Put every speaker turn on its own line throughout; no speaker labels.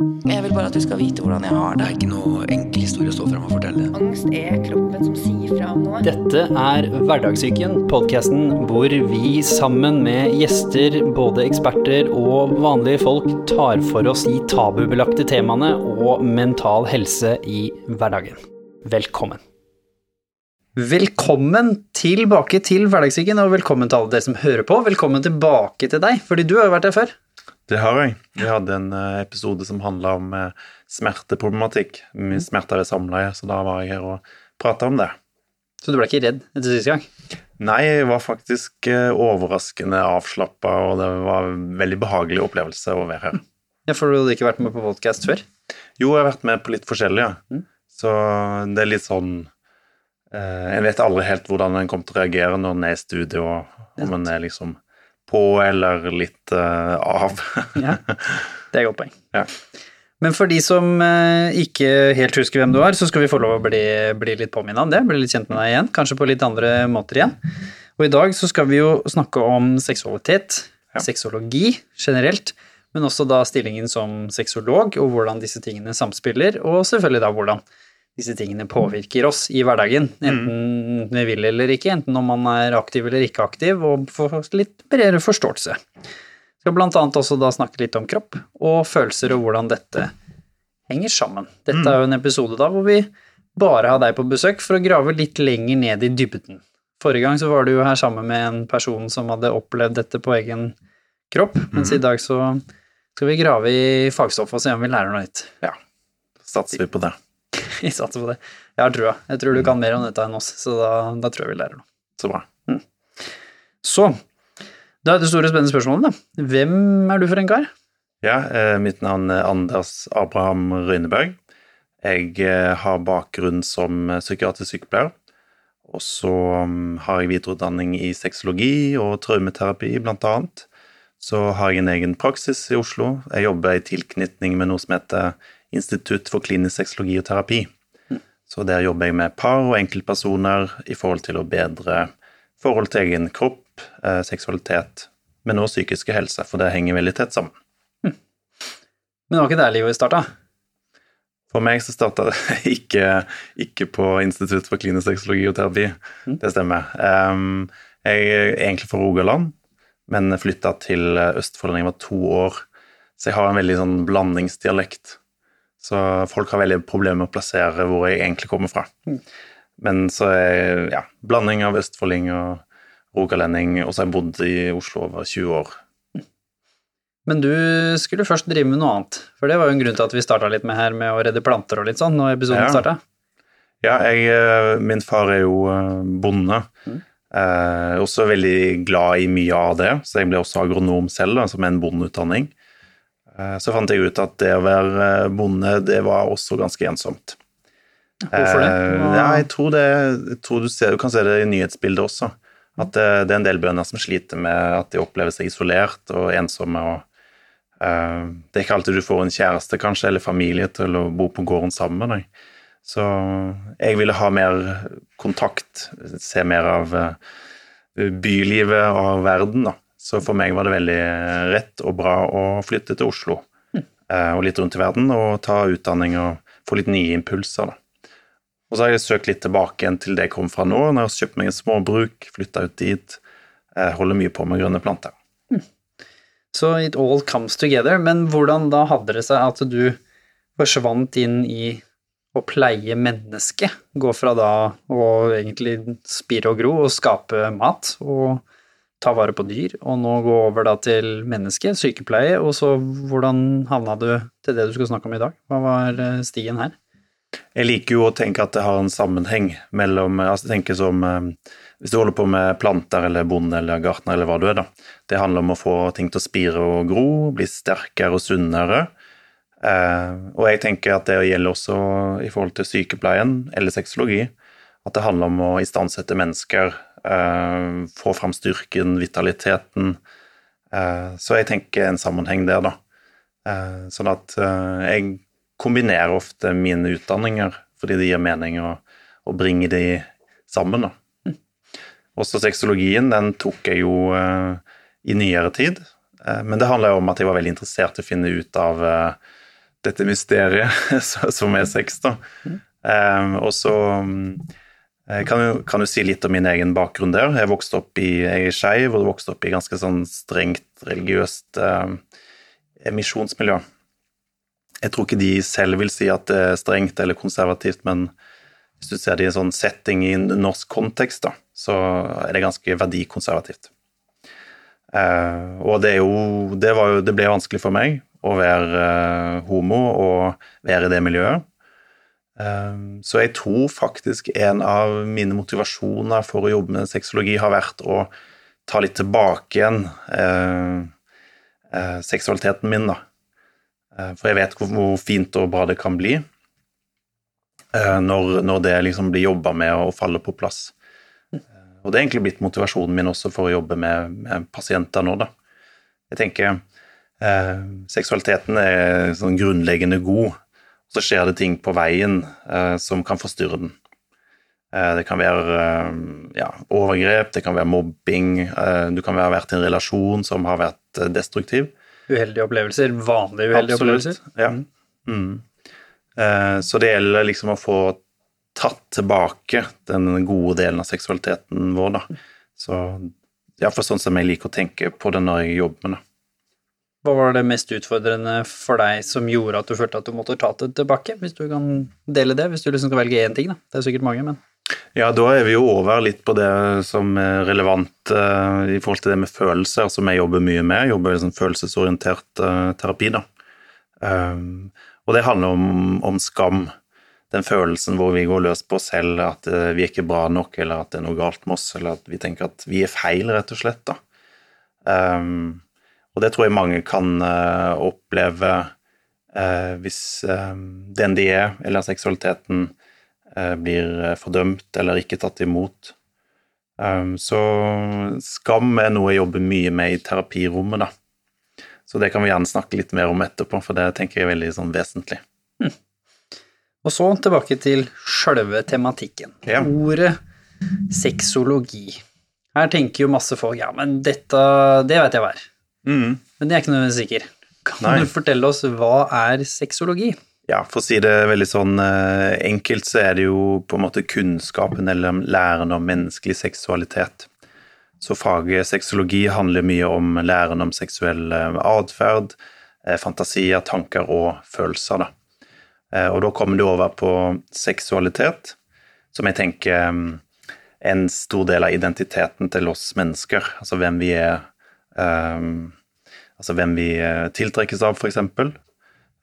Jeg vil bare at du skal vite hvordan jeg har
Det
det.
er ikke noe enkel historie å stå frem og fortelle.
Angst er kroppen som sier fra om noe.
Dette er Hverdagssyken, podkasten hvor vi sammen med gjester, både eksperter og vanlige folk, tar for oss de tabubelagte temaene og mental helse i hverdagen. Velkommen. Velkommen tilbake til Hverdagssyken, og velkommen til alle dere som hører på. Velkommen tilbake til deg, fordi du har jo vært her før.
Det har jeg. Vi hadde en eh, episode som handla om eh, smerteproblematikk. Mye smerter ved samleie, så da var jeg her og prata om det.
Så du ble ikke redd etter siste gang?
Nei, jeg var faktisk eh, overraskende avslappa, og det var en veldig behagelig opplevelse å være her.
Ja, For du hadde ikke vært med på podkast før?
Jo, jeg har vært med på litt forskjellige, ja. så det er litt sånn eh, En vet aldri helt hvordan en kommer til å reagere når en er i studio, og om en er liksom på eller litt uh, av.
Ja, det er godt poeng.
Ja.
Men for de som eh, ikke helt husker hvem du er, så skal vi få lov å bli, bli litt påminnet om det, bli litt kjent med deg igjen, kanskje på litt andre måter igjen. Og i dag så skal vi jo snakke om seksualitet,
Ja.
sexologi generelt, men også da stillingen som sexolog, og hvordan disse tingene samspiller, og selvfølgelig da hvordan disse tingene påvirker oss i hverdagen, enten vi vil eller ikke, enten om man er aktiv eller ikke aktiv, og få litt bredere forståelse. Vi skal blant annet også da snakke litt om kropp og følelser og hvordan dette henger sammen. Dette er jo en episode da hvor vi bare har deg på besøk for å grave litt lenger ned i dybden. Forrige gang så var du jo her sammen med en person som hadde opplevd dette på egen kropp, mens i dag så skal vi grave i fagstoffet og se om vi lærer noe nytt.
Ja, satser vi på det.
Vi satser på det. Jeg har trua. Jeg tror du kan mer om dette enn oss, så da, da tror jeg vi lærer noe.
Så bra.
Så, da er det store spennende spørsmålet, da. Hvem er du for en kar?
Ja, eh, mitt navn er Anders Abraham Røyneberg. Jeg eh, har bakgrunn som eh, psykiatrisk sykepleier. Og så mm, har jeg videreutdanning i sexologi og traumeterapi, blant annet. Så har jeg en egen praksis i Oslo. Jeg jobber i tilknytning med noe som heter Institutt for klinisk sexologi og terapi. Så der jobber jeg med par og enkeltpersoner i forhold til å bedre forhold til egen kropp, eh, seksualitet, men også psykiske helse, for det henger veldig tett sammen.
Men det var ikke der livet starta.
For meg så starta det ikke, ikke på Institutt for klinisk sexologi og terapi. Det stemmer. Ehm, jeg er egentlig fra Rogaland, men flytta til Østfold da jeg var to år. Så jeg har en veldig sånn blandingsdialekt. Så folk har veldig problemer med å plassere hvor jeg egentlig kommer fra. Men så er ja, blanding av østfolding og rogalending, og så har jeg bodd i Oslo over 20 år.
Men du skulle først drive med noe annet, for det var jo en grunn til at vi starta litt med her med å redde planter og litt sånn, når episoden
Ja.
starta.
Ja, jeg, eh, min far er jo bonde. bonde. Eh, også veldig glad i mye av det, så jeg ble også agronom selv, som er en bondeutdanning. Eh, så fant jeg ut at det å være eh, bonde, det var også ganske ensomt.
Hvorfor det?
Eh,
Hva-
ja, jeg tror det jeg tror du, ser, du kan se det i nyhetsbildet også. At det, det er en del bønder som sliter med at de opplever seg isolert og ensomme. og uh, Det er ikke alltid du får en kjæreste kanskje, eller familie til å bo på gården sammen med deg. Så jeg ville ha mer kontakt, se mer av bylivet og verden. da. Så for meg var det veldig rett og bra å flytte til Oslo mm. og litt rundt i verden og ta utdanning og få litt nye impulser. da. Og så har jeg søkt litt tilbake igjen til det jeg kom fra nå, når jeg har kjøpt meg et småbruk, flytta ut dit, eh, holder mye på med grønne planter.
Så it all comes together, men hvordan da hadde det seg at du forsvant inn i å pleie mennesket? Gå fra da å egentlig spire og gro og skape mat og ta vare på dyr, og nå gå over da til menneske, sykepleie, og så hvordan havna du til det du skal snakke om i dag? Hva var eh, stien her?
Jeg liker jo å tenke at det har en sammenheng mellom altså tenke som eh, Hvis du holder på med planter eller bonde eller gartner eller hva du er, da. Det handler om å få ting til å spire og gro, bli sterkere og sunnere. Eh, og jeg tenker at det gjelder også i forhold til sykepleien eller sexologi. At det handler om å istandsette mennesker, eh, få fram styrken, vitaliteten. Eh, så jeg tenker en sammenheng der, da. Eh, sånn at eh, jeg kombinerer ofte mine utdanninger fordi det gir mening å, å bringe de sammen. Da. Også sexologien, den tok jeg jo eh, i nyere tid. Eh, men det handler jo om at jeg var veldig interessert i å finne ut av eh, dette mysteriet som er sex, da. Um, og så jeg kan jo, kan jo si litt om min egen bakgrunn der. Jeg vokste opp i, jeg er skeiv og vokste opp i ganske sånn strengt religiøst eh, misjonsmiljø. Jeg tror ikke de selv vil si at det er strengt eller konservativt, men hvis du ser det i en sånn setting i en norsk kontekst, da, så er det ganske verdikonservativt. Eh, og det, jo, det, jo, det ble vanskelig for meg å være eh, homo og være i det miljøet. Ehm, så jeg tror faktisk en av mine motivasjoner for å jobbe med sexologi har vært å ta litt tilbake igjen eh, eh, seksualiteten min, da. Eh, for jeg vet hvor fint og bra det kan bli når, det liksom blir jobba med og faller på plass. Og det er egentlig blitt motivasjonen min også for å jobbe med, med pasienter nå, da. Jeg tenker seksualiteten er sånn grunnleggende god så skjer det ting på veien eh, som kan forstyrre den. Eh, det kan være eh, ja, overgrep, det kan være mobbing, eh, du kan ha vært i en relasjon som har vært eh, destruktiv.
Uheldige opplevelser, vanlige uheldige
Absolutt,
opplevelser.
Ja. Mm. Eh, så det gjelder liksom å få tatt tilbake den gode delen av seksualiteten vår, da. Så iallfall sånn som jeg liker å tenke på det når jeg jobber med det.
Hva var det mest utfordrende for deg som gjorde at du følte at du måtte ta det tilbake? Hvis du kan dele det, hvis du liksom skal velge én ting, da. Det er sikkert mange, men
Ja, da er vi jo over litt på det som er relevant uh, i forhold til det med følelser, som jeg jobber mye med. Jeg jobber liksom følelsesorientert uh, terapi, da. Um, og det handler om, om, skam. Den følelsen hvor vi går løs på oss selv, at uh, vi er ikke bra nok, eller at det er noe galt med oss, eller at vi tenker at vi er feil, rett og slett. da. Um, og det tror jeg mange kan uh, oppleve uh, hvis uh, den de er, eller seksualiteten, blir fordømt eller ikke tatt imot. Så skam er noe jeg jobber mye med i terapirommet, da. Så det kan vi gjerne snakke litt mer om etterpå, for det tenker jeg er veldig sånn vesentlig.
Mm. Og så tilbake til sjølve tematikken. Ja. Ordet sexologi. Her tenker jo masse folk ja, men dette, det vet jeg hva er. Mm. Men det er ikke nødvendigvis sikker. Kan Nei. du fortelle oss hva er sexologi?
Ja, for å si det veldig sånn eh, enkelt, så er det jo på en måte kunnskapen eller læren om menneskelig seksualitet. Så faget sexologi handler mye om læren om seksuell eh, atferd, eh, fantasier, tanker og følelser, da. Og da kommer du over på seksualitet, som jeg tenker er en stor del av identiteten til oss mennesker. Altså hvem vi er Um, altså hvem vi eh, tiltrekkes av, f.eks. Uh,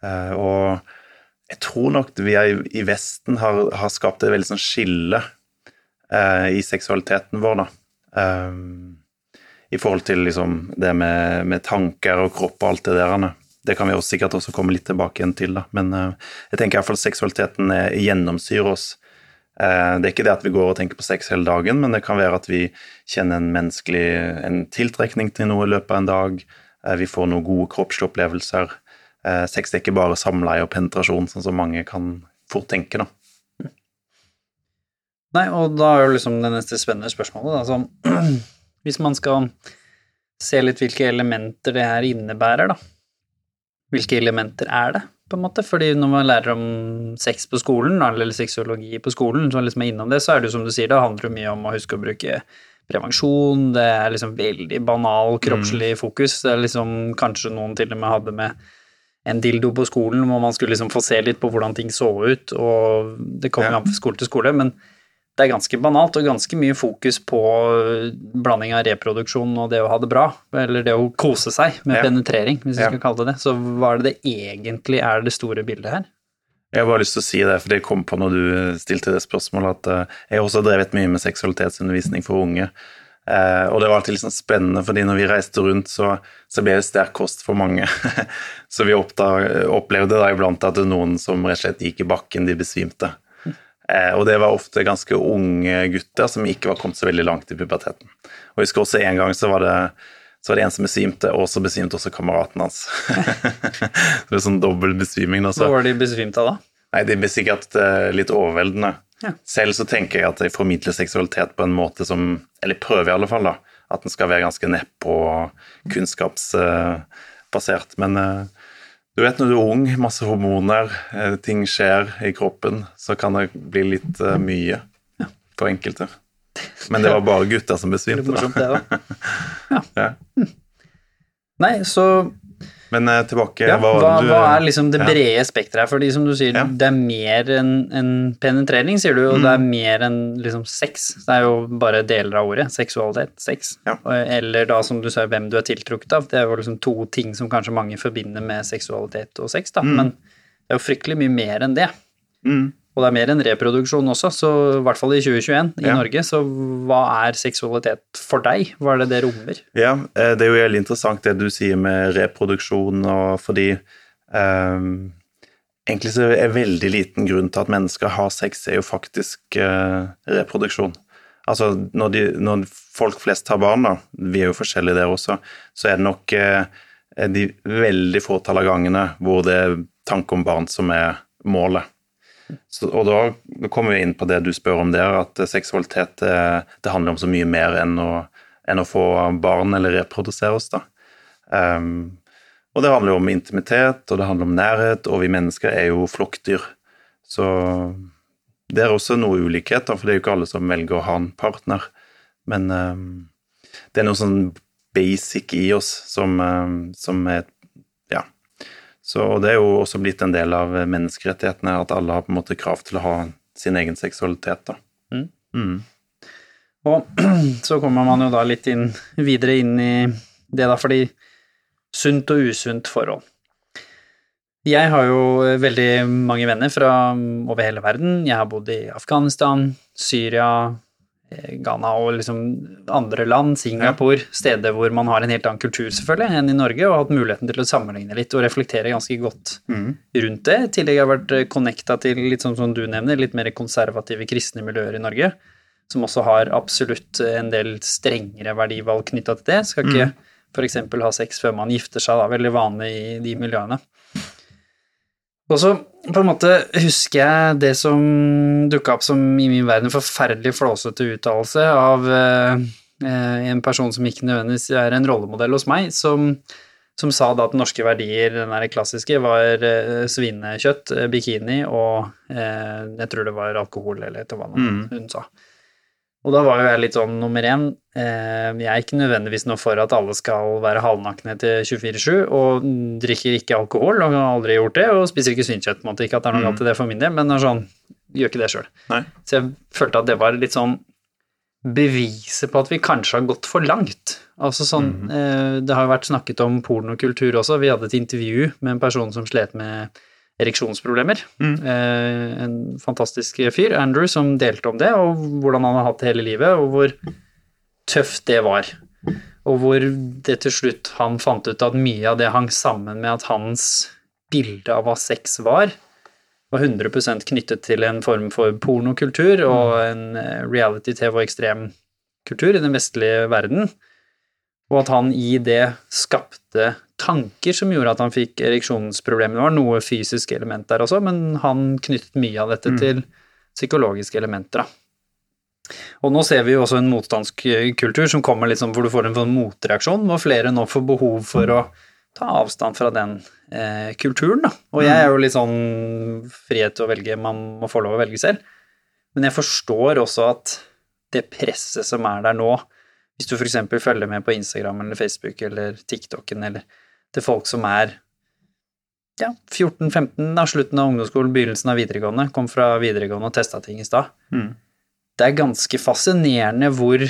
eh, og jeg tror nok vi er, i Vesten har, har, skapt et veldig sånn skille uh, i seksualiteten vår, da. Um, I forhold til liksom det med, med, tanker og kropp og alt det der. Det kan vi også sikkert også komme litt tilbake igjen til, da. Men uh, jeg tenker iallfall seksualiteten gjennomsyrer oss det er ikke det at vi går og tenker på sex hele dagen, men det kan være at vi kjenner en menneskelig en tiltrekning til noe i løpet av en dag. Eh, vi får noen gode kroppslige opplevelser. Eh, sex er ikke bare samleie og penetrasjon, sånn som mange kan fort tenke, da.
Nei, og da er jo liksom det neste spennende spørsmålet, da, som Hvis man skal se litt hvilke elementer det her innebærer, da. Hvilke elementer er det? På en måte. Fordi når man lærer om sex på skolen, eller sexologi på skolen, så liksom innom det, så er det jo som du sier, det handler jo mye om å huske å bruke prevensjon, det er liksom veldig banal kroppslig mm. fokus. Det er liksom kanskje noen til og med hadde med en dildo på skolen hvor man skulle liksom få se litt på hvordan ting så ut, og det kommer ja. an fra skole til skole, men det er ganske banalt og ganske mye fokus på blanding av reproduksjon og det å ha det bra, eller det å kose seg med ja. penetrering, hvis vi ja. skal kalle det det. Så hva er det det egentlig er det store bildet her?
Jeg har bare lyst til å si det, for det kom på når du stilte det spørsmålet, at uh, jeg også har drevet mye med seksualitetsundervisning for unge. Uh, og det var alltid sånn spennende, fordi når vi reiste rundt, så, så ble det sterk kost for mange. så vi oppdag, opplevde da iblant at det noen som rett og slett gikk i bakken, de besvimte. Eh, og det var ofte ganske unge gutter som ikke var kommet så veldig langt i puberteten. Og jeg husker også en gang så var det, så var det en som besvimte, og så besvimte også kameraten hans. det var sånn dobbel besviming.
Hva var de besvimte av, da?
Nei, De ble sikkert uh, litt overveldende. Ja. Selv så tenker jeg at jeg formidler seksualitet på en måte som Eller prøver i alle fall, da. At den skal være ganske nedpå kunnskapsbasert. Uh, Men uh, Du vet når du er ung, masse hormoner, eh, ting skjer i kroppen, så kan det bli litt eh, mye for enkelte. Men det var bare gutter som besvimte, da.
da.
Ja.
Nei, så
Men eh, tilbake,
ja,
hva,
hva,
du,
hva er liksom det
ja.
brede spekteret her? Fordi som du sier,
Ja.
det er mer enn en penetrering, sier du, og
Mm.
det er mer enn liksom sex. Det er jo bare deler av ordet. Seksualitet, sex.
Ja.
Eller da, som du sa, hvem du er tiltrukket av. Det er jo liksom to ting som kanskje mange forbinder med seksualitet og sex, da.
Mm.
Men det er jo fryktelig mye mer enn det.
Mm.
Og det er mer enn reproduksjon også, så i hvert fall i 2021 i
Ja.
Norge. Så hva er seksualitet for deg? Hva er det det rommer?
Ja, eh, det er jo veldig interessant det du sier med reproduksjon, og fordi um, Egentlig så er veldig liten grunn til at mennesker har sex, er jo faktisk eh, reproduksjon. Altså når, de, når folk flest har barn, da, vi er jo forskjellige der også, så er det nok eh, de veldig fåtall av gangene hvor det er tanke om barn som er målet. Så, og da, kommer vi inn på det du spør om der, at seksualitet eh, det handler om så mye mer enn å, enn å få barn eller reprodusere oss. da. Um, og det handler jo om intimitet, og det handler om nærhet, og vi mennesker er jo flokkdyr. Så det er også noe ulikhet, da, for det er jo ikke alle som velger å ha en partner. Men um, det er noe sånn basic i oss som, um, som er Ja. Så det er jo også blitt en del av menneskerettighetene, at alle har på en måte krav til å ha sin egen seksualitet. da.
Mm.
Mm.
Og så kommer man jo da litt inn, videre inn i det, da, fordi sunt og usunt forhold. Jeg har jo veldig mange venner fra over hele verden. Jeg har bodd i Afghanistan, Syria, Ghana og liksom andre land, Singapore, steder hvor man har en helt annen kultur selvfølgelig enn i Norge, og har hatt muligheten til å sammenligne litt og reflektere ganske godt
Mm.
rundt det. I tillegg har jeg vært connecta til, litt sånn som du nevner, litt mer konservative kristne miljøer i Norge, som også har absolutt en del strengere verdivalg knytta til det. Skal ikke f.eks. ha sex før man gifter seg, da, veldig vanlig i de miljøene. Og så på en måte husker jeg det som dukka opp som i min verden forferdelig flåsete uttalelse av eh, eh, en person som ikke nødvendigvis er en rollemodell hos meg, som, som sa da at norske verdier, den der klassiske, var eh, svinekjøtt, eh, bikini og eh, jeg tror det var alkohol eller et eller annet hun sa. Og da var jo jeg litt sånn nummer én, eh, jeg er ikke nødvendigvis noe for at alle skal være halvnakne til 24-7, og drikker ikke alkohol, og har aldri gjort det, og spiser ikke svinkjøtt. på en måte. Ikke at det er noe galt i det for min del, men sånn, gjør ikke det sjøl. Så jeg følte at det var litt sånn beviset på at vi kanskje har gått for langt. Altså sånn,
mm
-hmm. Det har jo vært snakket om pornokultur også. Vi hadde et intervju med en person som slet med ereksjonsproblemer.
Mm.
Eh, en fantastisk fyr, Andrew, som delte om det, og hvordan han har hatt det hele livet, og hvor tøft det var. Og hvor det til slutt han fant ut at mye av det hang sammen med at hans bilde av hva sex var, var 100% knyttet til en form for pornokultur og en eh, reality-TV og ekstremkultur i den vestlige verden, og at han i det skapte tanker som gjorde at han fikk ereksjonsproblemer. Det var noe fysisk element der også, men han knyttet mye av dette
Mm.
til psykologiske elementer. Da. Og nå ser vi jo også en motstandskultur som kommer sånn hvor du får en sånn motreaksjon, hvor flere nå får behov for å ta avstand fra den eh, kulturen, da. Og jeg er jo litt sånn frihet til å velge, man må få lov å velge selv. Men jeg forstår også at det presset som er der nå, hvis du f.eks. følger med på Instagram eller Facebook eller TikToken eller til folk som er ja, 14-15, da, slutten av ungdomsskolen, begynnelsen av videregående, kom fra videregående og testa ting i stad.
Mm.
Det er ganske fascinerende hvor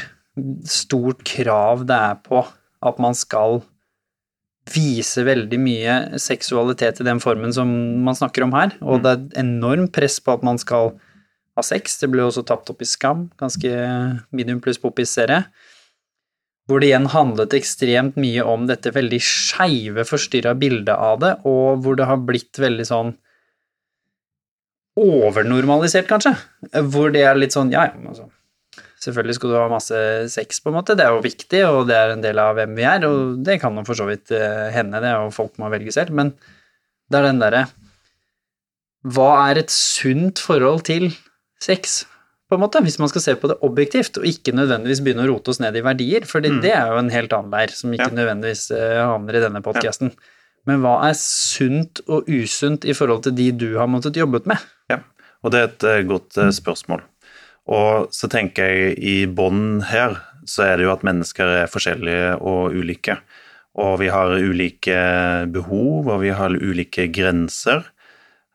stort krav det er på at man skal vise veldig mye seksualitet i den formen som man snakker om her, og det er enormt press på at man skal ha sex. Det ble også tapt opp i Skam, ganske medium pluss poppis-serie, hvor det igjen handlet ekstremt mye om dette veldig skeive, forstyrra bildet av det, og hvor det har blitt veldig sånn overnormalisert, kanskje. Hvor det er litt sånn, ja, ja, altså Selvfølgelig skal du ha masse sex, på en måte. Det er jo viktig, og det er en del av hvem vi er, og det kan jo for så vidt eh, hende, det, og folk må velge selv, men det er den derre Hva er et sunt forhold til sex, på en måte, hvis man skal se på det objektivt, og ikke nødvendigvis begynne å rote oss ned i verdier, for
Mm.
det er jo en helt annen leir, som ikke
Ja.
nødvendigvis eh, havner i denne podkasten. Men hva er sunt og usunt i forhold til de du har måttet jobbet med?
Ja, og det er et eh, godt eh, spørsmål. Og så tenker jeg i bånn her så er det jo at mennesker er forskjellige og ulike. Og vi har ulike behov, og vi har ulike grenser.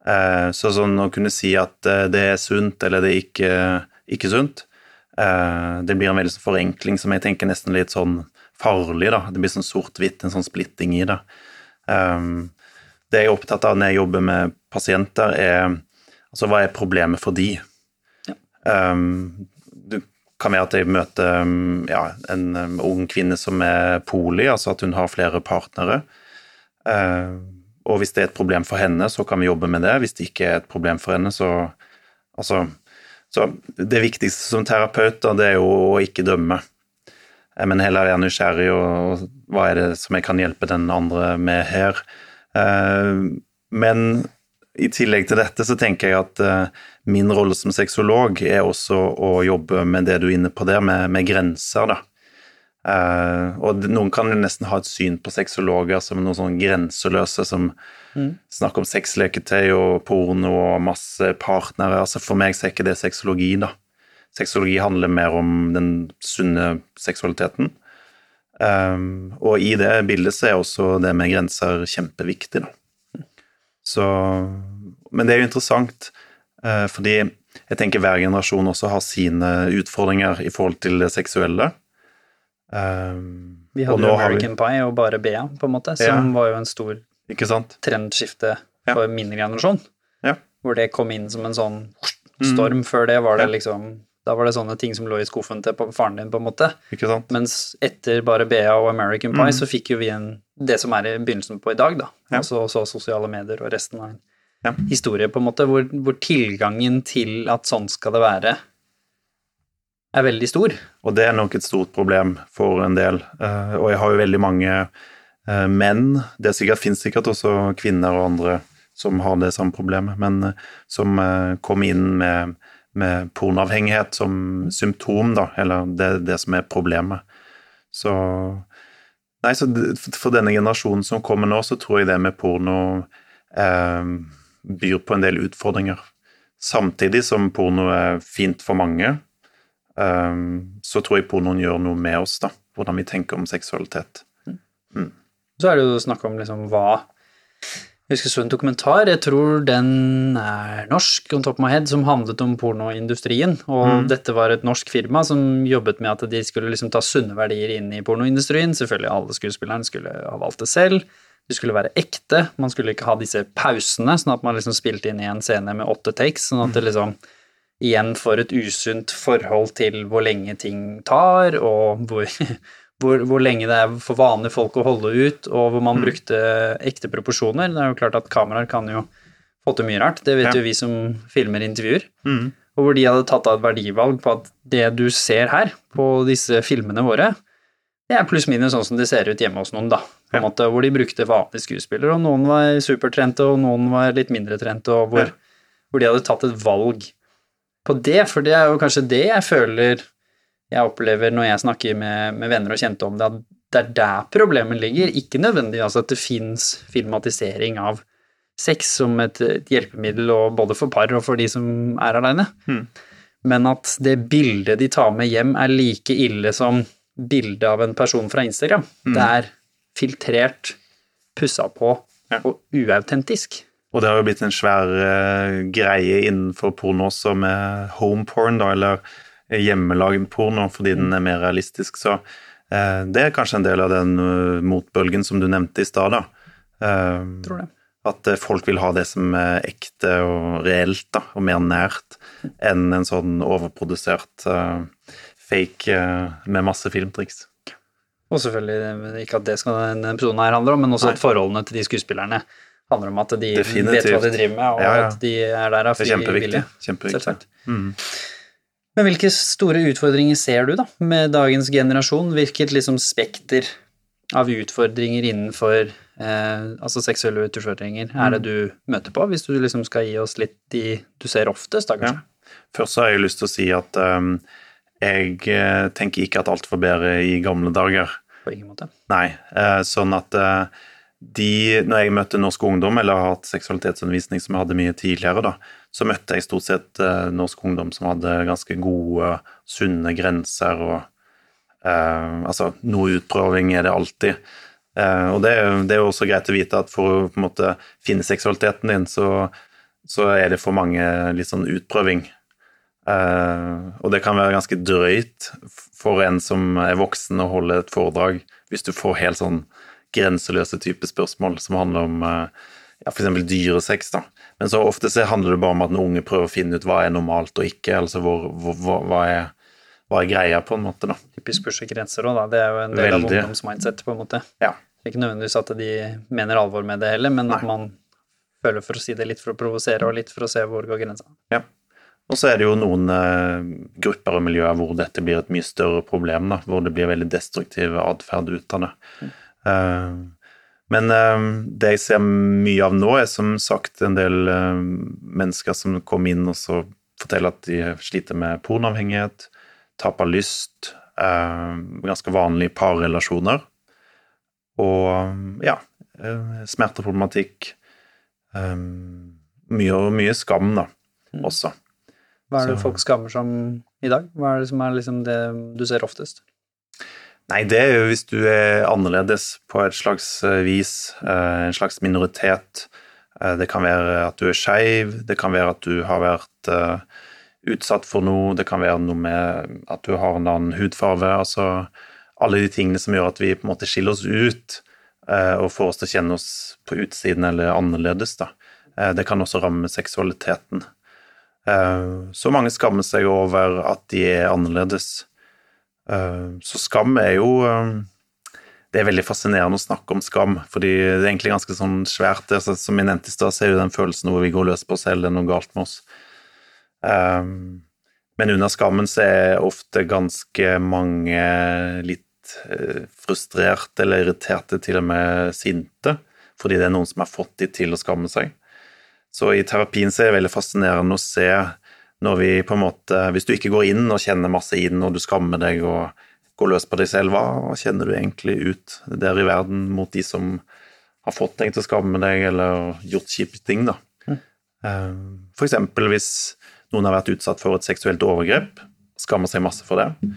Eh, så sånn å kunne si at eh, det er sunt eller det er ikke, ikke sunt, eh, det blir en veldig sånn forenkling som jeg tenker nesten litt sånn farlig. da. Det blir sånn sort-hvitt, en sånn splitting i det. Det jeg er opptatt av når jeg jobber med pasienter, er altså hva er problemet for de? Ja. Det kan være at jeg møter ja, en ung kvinne som er poli, altså at hun har flere partnere. Og hvis det er et problem for henne, så kan vi jobbe med det. Hvis det ikke er et problem for henne, så Altså så det viktigste som terapeut, da, det er jo å ikke dømme. Men heller være nysgjerrig, og hva er det som jeg kan hjelpe den andre med her. Eh, men i tillegg til dette så tenker jeg at eh, min rolle som sexolog er også å jobbe med det du er inne på der, med, med grenser, da. Uh, og noen kan jo nesten ha et syn på sexologer som noen sånn grenseløse som mm. snakker om sexleketøy og porno og masse partnere. Altså For meg så er ikke det sexologi, da. Sexologi handler mer om den sunne seksualiteten. Um, og i det bildet så er også det med grenser kjempeviktig, da. Så Men det er jo interessant, uh, fordi jeg tenker hver generasjon også har sine utfordringer i forhold til det seksuelle.
Um, vi hadde jo American vi... Pie og bare Bea, på en måte, som ja. var jo en stor trendskifte ja. for min generasjon. Ja. Hvor det kom inn som en sånn storm. Mm. Før det var det liksom Da var det sånne ting som lå i skuffen til faren din, på en måte. Mens etter bare Bea og American Pie, mm. så fikk jo vi en det som er i begynnelsen på i dag, da. Altså så sosiale medier og resten av en historie, på en måte, hvor, hvor tilgangen til at sånn skal det være, er veldig stor.
Og det er nok et stort problem for en del. Eh, og jeg har jo veldig mange eh, menn, det sikkert, finnes sikkert også kvinner og andre som har det samme problemet, men eh, som kommer inn med, med pornoavhengighet som symptom, da, eller det det som er problemet. Så Nei, så for denne generasjonen som kommer nå, så tror jeg det med porno eh, byr på en del utfordringer. Samtidig som porno er fint for mange, så tror jeg pornoen gjør noe med oss, da. Hvordan vi tenker om seksualitet.
Mm. Så er det jo snakk om liksom hva Jeg husker så en dokumentar, jeg tror den er norsk, on top of my head, som handlet om pornoindustrien. Og mm. dette var et norsk firma som jobbet med at de skulle liksom ta sunne verdier inn i pornoindustrien. Selvfølgelig alle skuespillerne skulle ha valgt det selv. Det skulle være ekte. Man skulle ikke ha disse pausene, sånn at man liksom spilte inn i en scene med åtte takes. sånn at det liksom igjen får et usunt forhold til hvor lenge ting tar, og hvor, hvor, hvor, lenge det er for vanlige folk å holde ut, og hvor man mm. brukte ekte proporsjoner. Det er jo klart at kameraer kan jo få til mye rart, det vet ja. jo vi som filmer intervjuer. Mm. Og hvor de hadde tatt av et verdivalg på at det du ser her, på disse filmene våre, det er pluss-minus sånn som det ser ut hjemme hos noen, da. På en ja. måte, Hvor de brukte vanlige skuespillere, og noen var supertrente, og noen var litt mindre trente, og hvor, ja. hvor de hadde tatt et valg på det, for det er jo kanskje det jeg føler jeg opplever når jeg snakker med, med venner og kjente om det, at det er der problemet ligger. Ikke nødvendigvis altså at det fins filmatisering av sex som et, et, hjelpemiddel både for par og for de som er aleine, mm. men at det bildet de tar med hjem, er like ille som bildet av en person fra Instagram. Mm. Det er filtrert, pussa på ja. og uautentisk.
Og det har jo blitt en svær uh, greie innenfor porno også, med homeporn, da, eller hjemmelagd porno, fordi den er mer realistisk. Så uh, det er kanskje en del av den uh, motbølgen som du nevnte i stad, da.
Tror det.
At folk vil ha det som er ekte og reelt, da, og mer nært, enn en sånn overprodusert fake med masse filmtriks.
Og selvfølgelig ikke at det skal denne episoden her handle om, men også Nei. at forholdene til de skuespillerne handler om at de Definitivt. vet hva de driver med, og ja, ja. at de er der av fri vilje.
Kjempeviktig. Mm.
Men hvilke store utfordringer ser du da med dagens generasjon? Hvilket liksom spekter av utfordringer innenfor eh, altså seksuelle utfordringer er det mm. du møter på, hvis du liksom skal gi oss litt de du ser oftest, da kanskje? Ja.
Først har jeg lyst til å si at um, jeg eh, tenker ikke at alt var bedre i gamle dager.
På ingen måte.
Nei, uh, sånn at uh, de, når jeg møtte norsk ungdom, eller har hatt seksualitetsundervisning som jeg hadde mye tidligere, da, så møtte jeg stort sett eh, norsk ungdom som hadde ganske gode, sunne grenser og eh, Altså, noe utprøving er det alltid. Eh, og det, det, er jo også greit å vite at for å på en måte finne seksualiteten din, så, så er det for mange litt sånn utprøving. Eh, og det kan være ganske drøyt for en som er voksen og holder et foredrag, hvis du får helt sånn grenseløse type spørsmål som handler om eh, ja, f.eks. dyresex. da. Men så ofte så handler det bare om at den unge prøver å finne ut hva er normalt og ikke. altså hvor, hvor, hva, er, hva, er, greia, på en måte. da.
Typisk pushe grenser òg, da. Det er jo en del Veldig. av ungdomsmindset, på en måte.
Ja.
Ikke nødvendigvis at de mener alvor med det heller, men Nei. at man føler for å si det litt for å provosere og litt for å se hvor går grensa.
Ja. Og så er det jo noen eh, grupper og miljøer hvor dette blir et mye større problem, da, hvor det blir veldig destruktiv atferd ut av det. Mm. Eh, men eh, det jeg ser mye av nå, er som sagt en del eh, mennesker som kom inn og så forteller at de sliter med pornoavhengighet, tap av lyst, ganske vanlige parrelasjoner. Og ja, smerteproblematikk. Mye og mye skam, da, mm. også.
Hva er det folk skammer seg om i dag? Hva er det som er liksom det du ser oftest?
Nei, det er jo hvis du er annerledes på et slags eh, vis, eh, en slags minoritet. Eh, det kan være at du er skeiv, det kan være at du har vært utsatt for noe, det kan være noe med at du har en annen hudfarge. Altså alle de tingene som gjør at vi på en måte skiller oss ut og får oss til å kjenne oss på utsiden eller annerledes. Da. Det kan også ramme seksualiteten. Så mange skammer seg over at de er annerledes. Eh, så skam er jo eh, Det er veldig fascinerende å snakke om skam, fordi det er egentlig ganske sånn svært. Som jeg nevnte i stad, er jo den følelsen hvor vi går løs på oss selv, det er noe galt med oss. Eh, men under skammen så er ofte ganske mange litt frustrerte eller irriterte, til og med sinte, fordi det er noen som har fått de til å skamme seg. Så i terapien så er det veldig fascinerende å se når vi på en måte Hvis du ikke går inn og kjenner masse inn, og du skammer deg og går løs på deg selv, hva kjenner du egentlig ut der i verden mot de som har fått deg til å skamme deg, eller gjort kjipe ting, da? Mm. For eksempel hvis noen har vært utsatt for et seksuelt overgrep, skammer seg masse for det,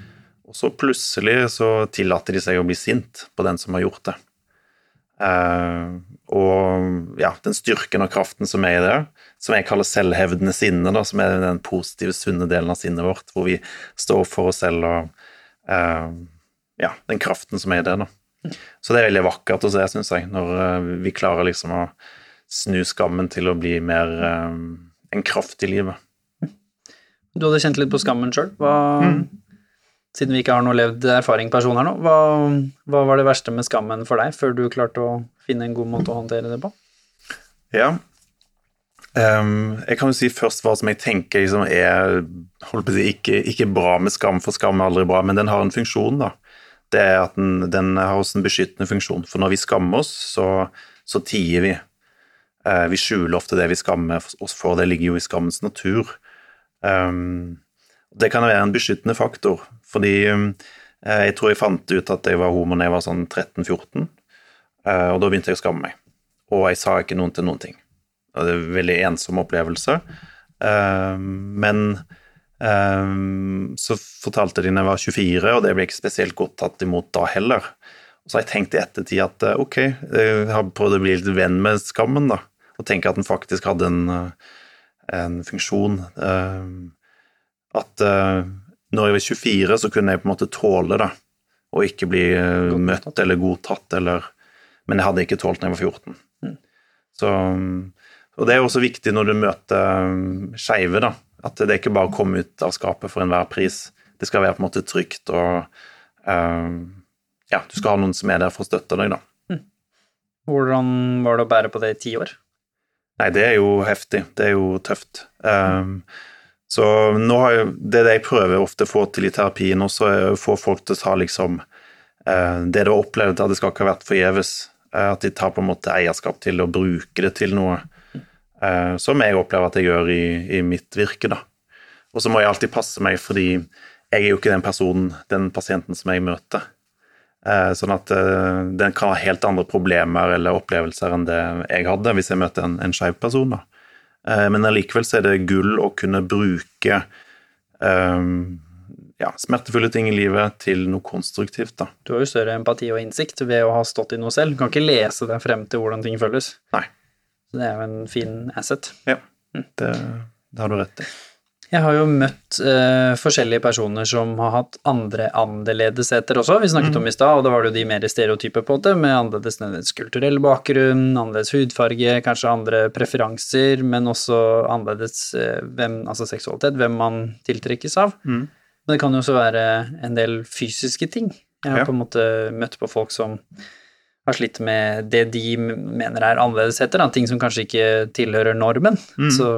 og så plutselig så tillater de seg å bli sint på den som har gjort det. Uh, og ja, den styrken og kraften som er i det, som jeg kaller selvhevdende sinne, da, som er den positive, sunne delen av sinnet vårt, hvor vi står for oss selv og uh, ja, den kraften som er i det. da. Så det er veldig vakkert å se, syns jeg, når uh, vi klarer liksom å snu skammen til å bli mer en kraft i livet.
Du hadde kjent litt på skammen sjøl. Mm siden vi ikke har noe levd erfaring person her nå, hva, hva, var det verste med skammen for deg, før du klarte å finne en god måte å håndtere det på?
Ja, um, jeg kan jo si først hva som jeg tenker liksom er si, ikke, ikke, bra med skam, for skam er aldri bra, men den har en funksjon, da. Det er at den, den har også en beskyttende funksjon, for når vi skammer oss, så, så tier vi. Uh, vi skjuler ofte det vi skammer oss for, det ligger jo i skammens natur. Um, det kan være en beskyttende faktor, fordi um, jeg tror jeg fant ut at jeg var homo da jeg var sånn 13-14, uh, og da begynte jeg å skamme meg. Og jeg sa ikke noen til noen ting. Og det er en veldig ensom opplevelse. Eh, men så fortalte de når jeg var 24, og det ble ikke spesielt godt tatt imot da heller. Og så har jeg tenkt i ettertid at ok, jeg har prøvd å bli litt venn med skammen, da. Og tenke at den faktisk hadde en, en funksjon. At når jeg var 24, så kunne jeg på en måte tåle det, og ikke bli eh, møtt eller godtatt, eller Men jeg hadde ikke tålt når jeg var 14. Mm. Så, og det er også viktig når du møter um, skeive, da. At det er ikke bare kommer ut av skapet for enhver pris. Det skal være på en måte trygt, og uh, ja, du skal ha noen som er der for å støtte deg, da. Mm.
Hvordan var det å bære på det i ti år?
Nei, det er jo heftig. Det er jo tøft. Um, så nå har jeg, det jeg prøver ofte å få til i terapien også, er å få folk til å ta liksom uh, Det du har opplevd, at det skal ikke ha vært forgjeves. Uh, at de tar på en måte eierskap til å bruke det til noe. Eh, som jeg opplever at jeg gjør i, i mitt virke, da. Og så må jeg alltid passe meg, fordi jeg er jo ikke den personen, den pasienten som jeg møter. Eh, sånn at eh, den kan ha helt andre problemer eller opplevelser enn det jeg hadde hvis jeg møter en, en skeiv person. da. Men allikevel så er det gull å kunne bruke um, ja, smertefulle ting i livet til noe konstruktivt. da.
Du har jo større empati og innsikt ved å ha stått i noe selv. Du kan ikke lese deg frem til hvordan ting føles.
Nei.
Så det er jo en fin asset.
Ja, det, det har du rett i.
Jeg har jo møtt uh, forskjellige personer som har hatt andre annerledesheter også. Vi snakket om i stad, og da var det jo de mer stereotype på det, med annerledes nødvendigvis kulturell bakgrunn, annerledes hudfarge, kanskje andre preferanser, men også annerledes uh, hvem, altså seksualitet, hvem man tiltrekkes av.
Mm.
Men det kan jo også være en del fysiske ting. Jeg har
Ja.
på en måte møtt på folk som har slitt med det de mener er annerledesheter, ting som kanskje ikke tilhører normen.
Mm.
Så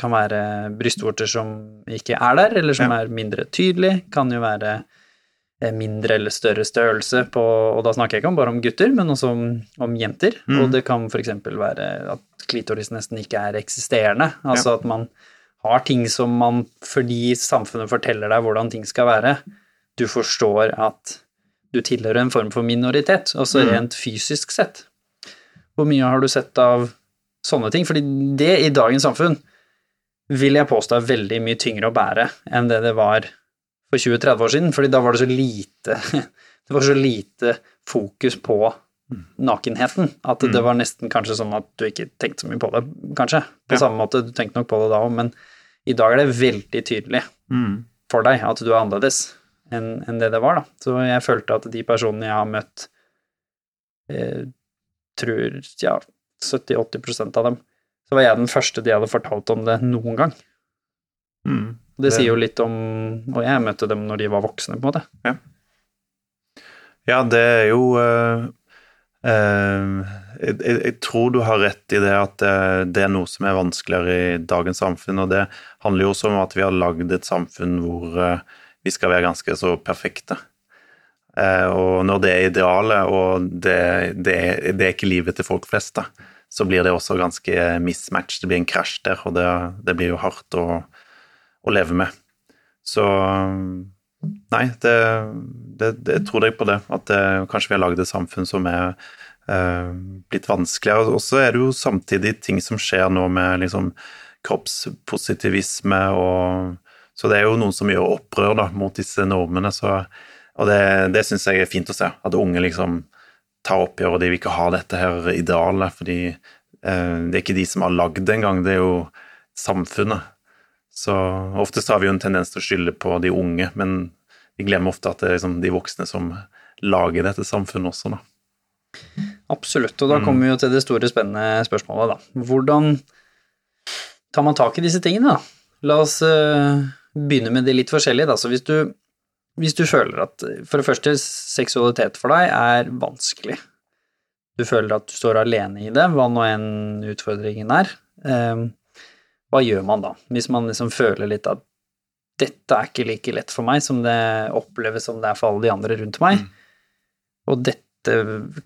kan være brystvorter som ikke er der, eller som
Ja.
er mindre tydelig. Kan jo være eh, mindre eller større størrelse på Og da snakker jeg ikke om bare om gutter, men også om, om jenter.
Mm.
Og det kan f.eks. være at klitoris nesten ikke er eksisterende. Altså at man har ting som man, fordi samfunnet forteller deg hvordan ting skal være, du forstår at du tilhører en form for minoritet, også
Mm.
rent fysisk sett. Hvor mye har du sett av sånne ting? Fordi det i dagens samfunn vil jeg påstå er veldig mye tyngre å bære enn det det var for 20-30 år siden, fordi da var det så lite Det var så lite fokus på nakenheten at det var nesten kanskje sånn at du ikke tenkte så mye på det, kanskje. På
Ja.
samme måte, du tenkte nok på det da òg, men i dag er det veldig tydelig
Mm.
for deg at du er annerledes enn en det det var, da. Så jeg følte at de personene jeg har møtt, eh, tror ja, 70-80% av dem, så var jeg den første de hadde fortalt om det noen gang.
Mm.
Det
Det-
sier jo litt om Og jeg møtte dem når de var voksne, på en måte.
Ja, det er jo uh, uh, jeg, jeg, tror du har rett i det at det, det er noe som er vanskeligere i dagens samfunn, og det handler jo også om at vi har lagd et samfunn hvor vi skal være ganske så perfekte. Eh, og når det er idealet, og det, det, det er ikke livet til folk flest, da, så blir det også ganske mismatch. Det blir en krasj der, og det, det blir jo hardt å, å leve med. Så Nei, det, det, det tror jeg på det. At det, kanskje vi har lagd et samfunn som er eh, blitt vanskeligere. Og så er det jo samtidig ting som skjer nå med liksom kroppspositivisme og Så det er jo noen som gjør opprør da, mot disse normene. Så, og det, det syns jeg er fint å se. At unge liksom tar oppgjør, og de vil ikke ha dette her idealet. Fordi eh, det er ikke de som har lagd det engang, det er jo samfunnet. Så oftest har vi jo en tendens til å skylde på de unge, men vi glemmer ofte at det er liksom de voksne som lager dette samfunnet også, da.
Absolutt. Og da kommer vi jo til det store, spennende spørsmålet, da. Hvordan tar man tak i disse tingene, da? La oss eh, begynne med det litt forskjellige, da. Så hvis du, hvis du føler at for det første, seksualitet for deg er vanskelig, du føler at du står alene i det, hva nå enn utfordringen er, eh, hva gjør man da? Hvis man liksom føler litt at dette er ikke like lett for meg som det oppleves som det er for alle de andre rundt meg, og dette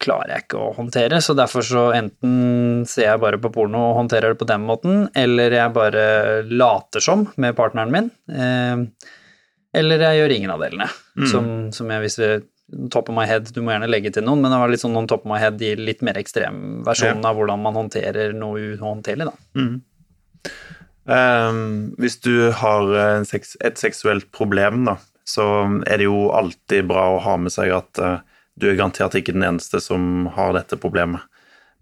klarer jeg ikke å håndtere, så derfor så enten ser jeg bare på porno og håndterer det på den måten, eller jeg bare later som med partneren min, eh, eller jeg gjør ingen av delene, som, som jeg viser, Top of my head, du må gjerne legge til noen, men det var litt sånn noen top of my head i litt mer ekstrem versjon av hvordan man håndterer noe uhåndterlig, da.
Ehm, hvis du har en sex, et seksuelt problem, da, så er det jo alltid bra å ha med seg at eh, du er garantert ikke den eneste som har dette problemet.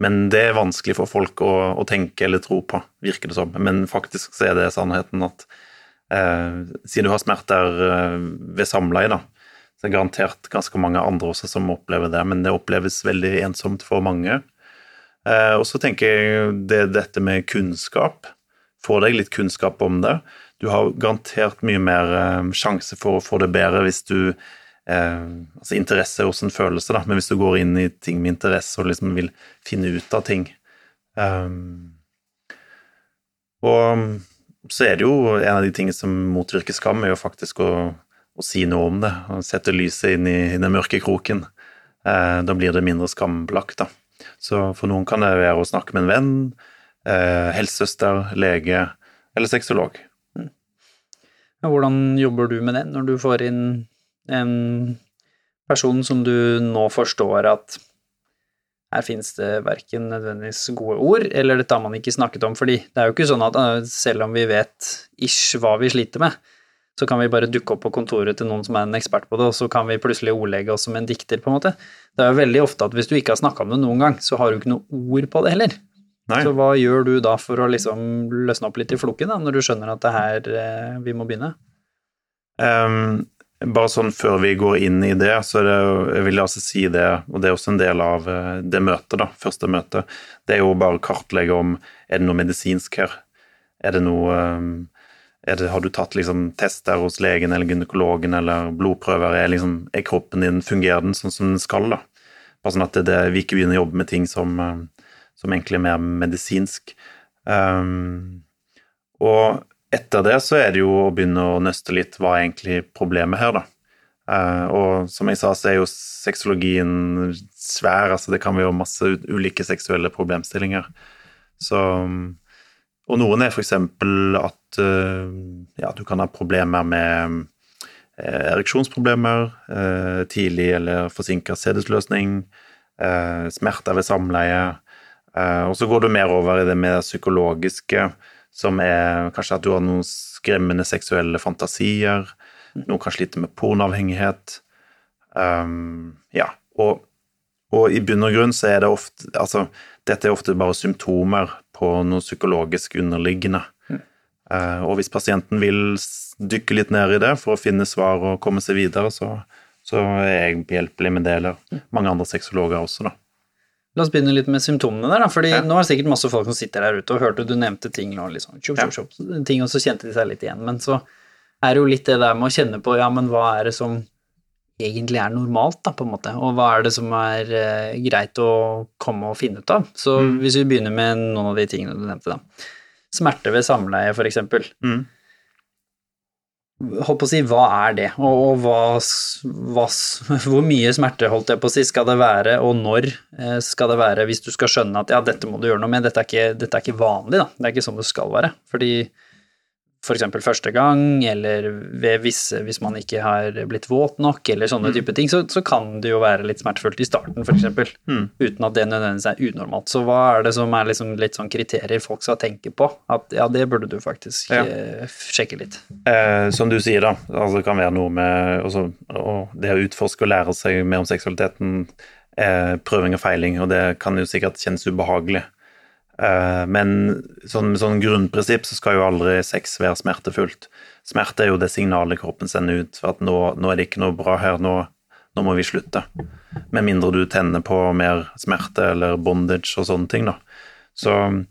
Men det er vanskelig for folk å, å tenke eller tro på, virker det som. Men faktisk så er det sannheten at eh, siden du har smerter eh, ved samleie, da, så er det garantert ganske mange andre også som opplever det, men det oppleves veldig ensomt for mange. Eh, og så tenker jeg det dette med kunnskap. Få deg litt kunnskap om det. Du har garantert mye mer eh, sjanse for å få det bedre hvis du Altså interesse er også en følelse, da, men hvis du går inn i ting med interesse og liksom vil finne ut av ting um, Og så er det jo en av de tingene som motvirker skam, er jo faktisk å, å si noe om det. og Sette lyset inn i, i den mørke kroken. Eh, da blir det mindre skambelagt, da. Så for noen kan det være å snakke med en venn, eh, helsesøster, lege eller sexolog.
Men Hvordan jobber du med det når du får inn en person som du nå forstår at her finnes det verken nødvendigvis gode ord, eller dette har man ikke snakket om, fordi det er jo ikke sånn at eh, selv om vi vet ish hva vi sliter med, så kan vi bare dukke opp på kontoret til noen som er en ekspert på det, og så kan vi plutselig ordlegge oss som en dikter, på en måte. Det er jo veldig ofte at hvis du ikke har snakka om det noen gang, så har du ikke noe ord på det heller.
Nei.
Så hva gjør du da for å liksom løsne opp litt i floken, da, når du skjønner at det er her eh, vi må begynne?
Ehm, bare sånn før vi går inn i det, så det, jeg vil altså si det, og det er også en del av eh, det møtet, da, første møtet, det er jo bare å kartlegge om er det noe medisinsk her. Er det noe ehm, er det, Har du tatt liksom tester hos legen eller gynekologen eller blodprøver? Er, liksom, er kroppen din, fungerer den sånn som den skal, da? Bare sånn at det, det, vi ikke begynner å jobbe med ting som, eh, som egentlig er mer medisinsk. Um, og etter det så er det jo å begynne å nøste litt hva er egentlig problemet her, da. Uh, og som jeg sa, så er jo sexologien svær, altså det kan være masse ulike seksuelle problemstillinger. Så Og noen er f.eks. at uh, ja, du kan ha problemer med uh, ereksjonsproblemer, tidlig eller forsinka sedesløsning, smerter ved samleie. og så går du mer over i det mer psykologiske som er kanskje at du har noen skremmende seksuelle fantasier, noen kan slite med pornoavhengighet. Um, ja, og, og, i bunn og grunn så er det ofte Altså, dette er ofte bare symptomer på noe psykologisk underliggende. Mm. Uh, og hvis pasienten vil dykke litt ned i det for å finne svar og komme seg videre, så, så er jeg behjelpelig med det, eller mange andre sexologer også, da.
La oss begynne litt med symptomene der, da. fordi ja. nå er det sikkert masse folk som sitter der ute og hørte du nevnte ting nå, liksom, Tjup, tjup, tjup, ting, og så kjente de seg litt igjen. Men så er det jo litt det der med å kjenne på ja, men hva er det som egentlig er normalt, da, på en måte, og hva er det som er eh, greit å komme og finne ut av. Så mm. hvis vi begynner med noen av de tingene du nevnte, da. Smerte ved samleie, for eksempel. Mm holdt på å si, hva er det, og, og hva, hva, hvor mye smerte holdt jeg på å si, skal det være, og når eh, skal det være, hvis du skal skjønne at ja, dette må du gjøre noe med, dette er ikke, dette er ikke vanlig, da, det er ikke sånn det skal være. Fordi f.eks. første gang, eller visse, hvis man ikke har blitt våt nok, eller sånne mm. type ting, så, så, kan det jo være litt smertefullt i starten, f.eks., mm. uten at det nødvendigvis er unormalt. Så hva er det som er liksom litt sånn kriterier folk skal tenke på? At ja, det burde du faktisk ja. eh, sjekke litt.
Eh, som du sier, da, altså det kan være noe med også, å, det å utforske og lære seg mer om seksualiteten, eh, prøving og feiling, og det kan jo sikkert kjennes ubehagelig. Eh, men sånn, sånn grunnprinsipp så skal jo aldri sex være smertefullt. Smerte er jo det signalet kroppen sender ut for at nå, nå er det ikke noe bra her, nå, nå, må vi slutte. Med mindre du tenner på mer smerte eller bondage og sånne ting, da. Så uh,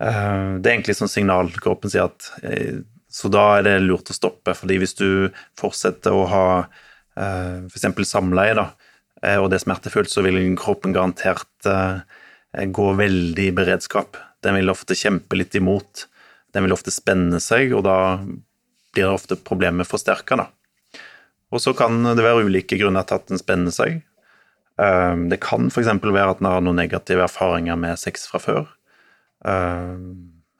det er egentlig sånn signal kroppen sier at uh, Så da er det lurt å stoppe, fordi hvis du fortsetter å ha f.eks. samleie, da, og det er smertefullt, så vil kroppen garantert Eh, går veldig i beredskap. Den vil ofte kjempe litt imot. Den vil ofte spenne seg, og da blir ofte problemet forsterka. Og så kan det være ulike grunner til at den spenner seg. Eh, det kan f.eks. være at den har noen negative erfaringer med sex fra før. Eh,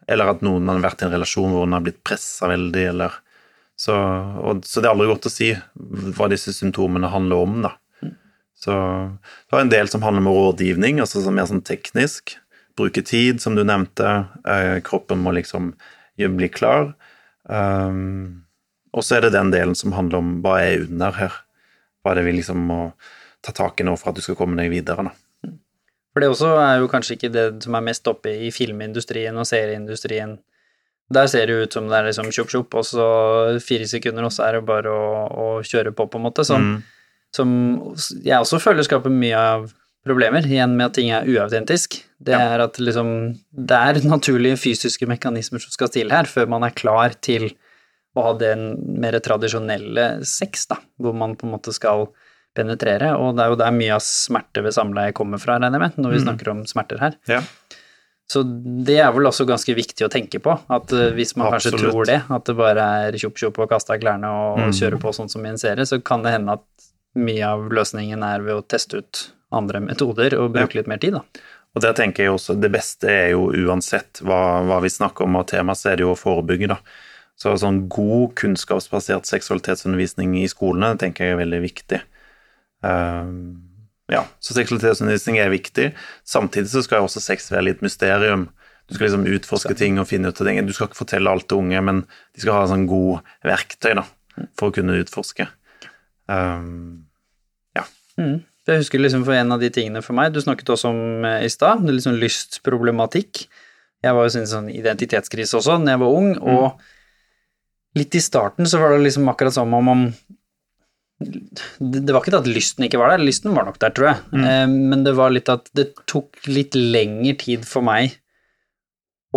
eller at noen har vært i en relasjon hvor den har blitt pressa veldig, eller så, og, så det er aldri godt å si hva disse symptomene handler om, da. Så det var en del som handler om rådgivning, altså som mer sånn teknisk. Bruke tid, som du nevnte. Eh, kroppen må liksom bli klar. Um, og så er det den delen som handler om hva er under her. Hva er det vi liksom må ta tak i nå for at du skal komme deg videre, da.
For det også er jo kanskje ikke det som er mest oppe i filmindustrien og serieindustrien. Der ser det ut som det er liksom tjopp tjopp, og så fire sekunder, og så er det bare å, å kjøre på, på en måte. Sånn. Mm som jeg også føler skaper mye av problemer, igjen med at ting er uautentisk. Det ja. er at liksom Det er naturlige fysiske mekanismer som skal til her, før man er klar til å ha den mer tradisjonelle sex, da, hvor man på en måte skal penetrere, og det er jo der mye av smerte ved samleie kommer fra, regner jeg med, når vi mm. snakker om smerter her.
Ja.
Så det er vel også ganske viktig å tenke på, at uh, hvis man Absolutt. kanskje tror det, at det bare er tjopp tjopp og kaste av klærne og, mm. kjøre på sånn som i en serie, så kan det hende at mye av løsningen er ved å teste ut andre metoder og bruke litt mer tid, da.
Og der tenker jeg også Det beste er jo uansett hva, hva vi snakker om og tema, så er det jo å forebygge, da. Så sånn god kunnskapsbasert seksualitetsundervisning i skolene tenker jeg er veldig viktig. Uh, ja, så seksualitetsundervisning er viktig. Samtidig så skal også sex være litt mysterium. Du skal liksom utforske ting og finne ut av ting. Du skal ikke fortelle alt til unge, men de skal ha sånn god verktøy da, for å kunne utforske. Um.
Mm. Jeg husker liksom for en av de tingene for meg, du snakket også om eh, i stad, det er liksom lystproblematikk. Jeg var jo i sånn identitetskrise også da jeg var ung, og litt i starten så var det liksom akkurat som om om det var ikke at lysten ikke var der, lysten var nok der, tror jeg, mm. men det var litt at det tok litt lengre tid for meg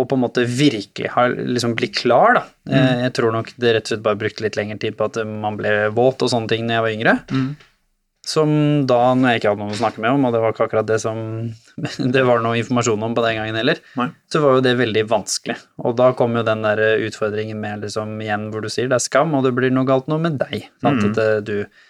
å på en måte virkelig ha liksom bli klar, da. Mm. Eh, jeg tror nok det rett og slett bare brukte litt lengre tid på at man ble våt og sånne ting når jeg var yngre. Mm. Som da, når jeg ikke hadde noen å snakke med om, og det var ikke akkurat det som det var noe informasjon om på den gangen heller, Nei. så var jo det veldig vanskelig. Og da kom jo den der utfordringen med liksom igjen hvor du sier det er skam, og det blir noe galt noe med deg. Sant? Mm. At eh, du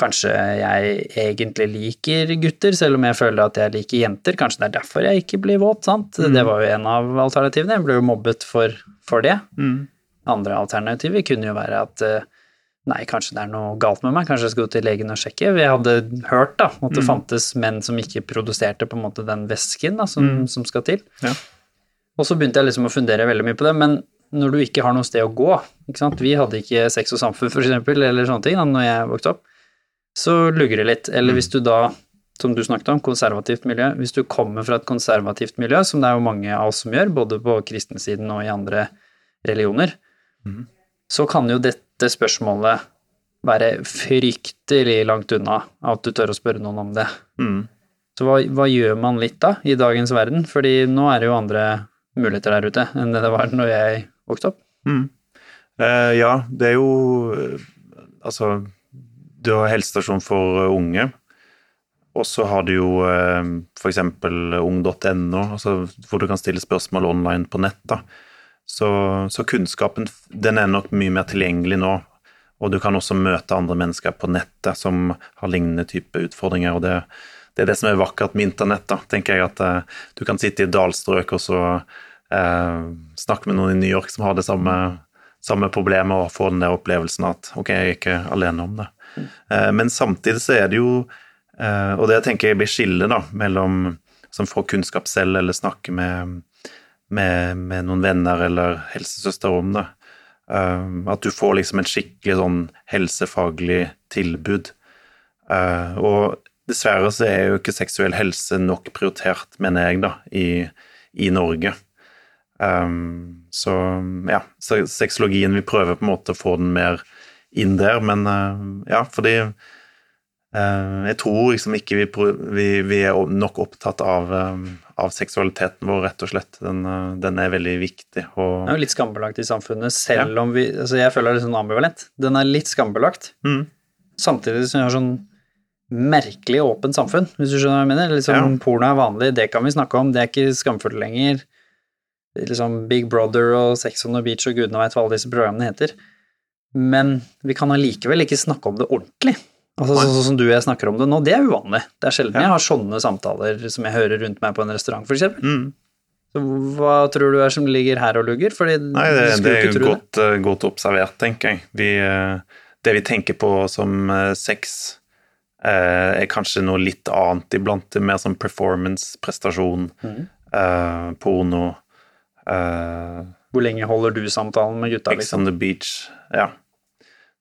Kanskje jeg egentlig liker gutter, selv om jeg føler at jeg liker jenter. Kanskje det er derfor jeg ikke blir våt, sant. Mm. Det var jo en av alternativene. Jeg ble jo mobbet for, for det. Mm. Andre alternativer kunne jo være at uh, Nei, kanskje det er noe galt med meg, kanskje jeg skal gå til legen og sjekke. Vi hadde hørt da, at det mm. fantes menn som ikke produserte på en måte den væsken som, mm. som, skal til. Ja. Og så begynte jeg liksom å fundere veldig mye på det, men når du ikke har noe sted å gå ikke sant? Vi hadde ikke sex og samfunn, for eksempel, eller sånne ting da når jeg vokste opp. Så lugger det litt. Eller hvis du da, som du snakket om, konservativt miljø Hvis du kommer fra et konservativt miljø, som det er jo mange av oss som gjør, både på kristensiden og i andre religioner, mm. så kan jo dette dette spørsmålet være fryktelig langt unna at du tør å spørre noen om det. Mm. Så hva, hva, gjør man litt da, i dagens verden? Fordi nå er det jo andre muligheter der ute enn det det var når jeg vokste opp. Mm.
Eh, ja, det er jo eh, Altså, du har helsestasjon for unge, og så har du jo eh, f.eks. ung.no, altså, hvor du kan stille spørsmål online på nett. da. Så, så, kunnskapen den er nok mye mer tilgjengelig nå. Og du kan også møte andre mennesker på nettet som har lignende type utfordringer. og det, det er det som er vakkert med internett. da, tenker jeg at uh, Du kan sitte i dalstrøk og så uh, snakke med noen i New York som har det samme, samme problemet, og få den der opplevelsen at ok, jeg er ikke alene om det. Uh, men samtidig så er det jo Og det tenker jeg blir skille da, mellom som får kunnskap selv eller snakker med med, med noen venner eller helsesøster om det. Uh, at du får liksom en skikkelig sånn helsefaglig tilbud. Uh, og dessverre så er jo ikke seksuell helse nok prioritert, mener jeg, da, i, i Norge. Um, så ja, sexologien vil prøve på en måte å få den mer inn der, men uh, ja, fordi jeg tror liksom ikke vi, vi, vi, er nok opptatt av, av, seksualiteten vår, rett og slett. Den, eh, den er veldig viktig. Og...
Den er jo litt skambelagt i samfunnet, selv ja. om vi altså Jeg føler det er sånn ambivalent. Den er litt skambelagt, mm. samtidig som vi har sånn merkelig åpent samfunn, hvis du skjønner hva jeg mener. Liksom, ja. Porno er vanlig, det kan vi snakke om, det er ikke skamfullt lenger. Liksom Big Brother og Sex on the Beach og gudene veit hva alle disse programmene heter. Men vi kan allikevel ikke snakke om det ordentlig. Altså Sånn som du og jeg snakker om det nå, det er uvanlig. Det er sjelden ja. jeg har sånne samtaler som jeg hører rundt meg på en restaurant, f.eks. Mm. Så hva tror du er som ligger her og lugger? Fordi
Nei, det, det er jo godt, uh, godt, observert, tenker jeg. Vi, uh, det vi tenker på som uh, sex, er kanskje noe litt annet iblant. Mer som performance, prestasjon, mm. porno.
Hvor lenge holder du samtalen med gutta?
Ex liksom? on the beach, ja.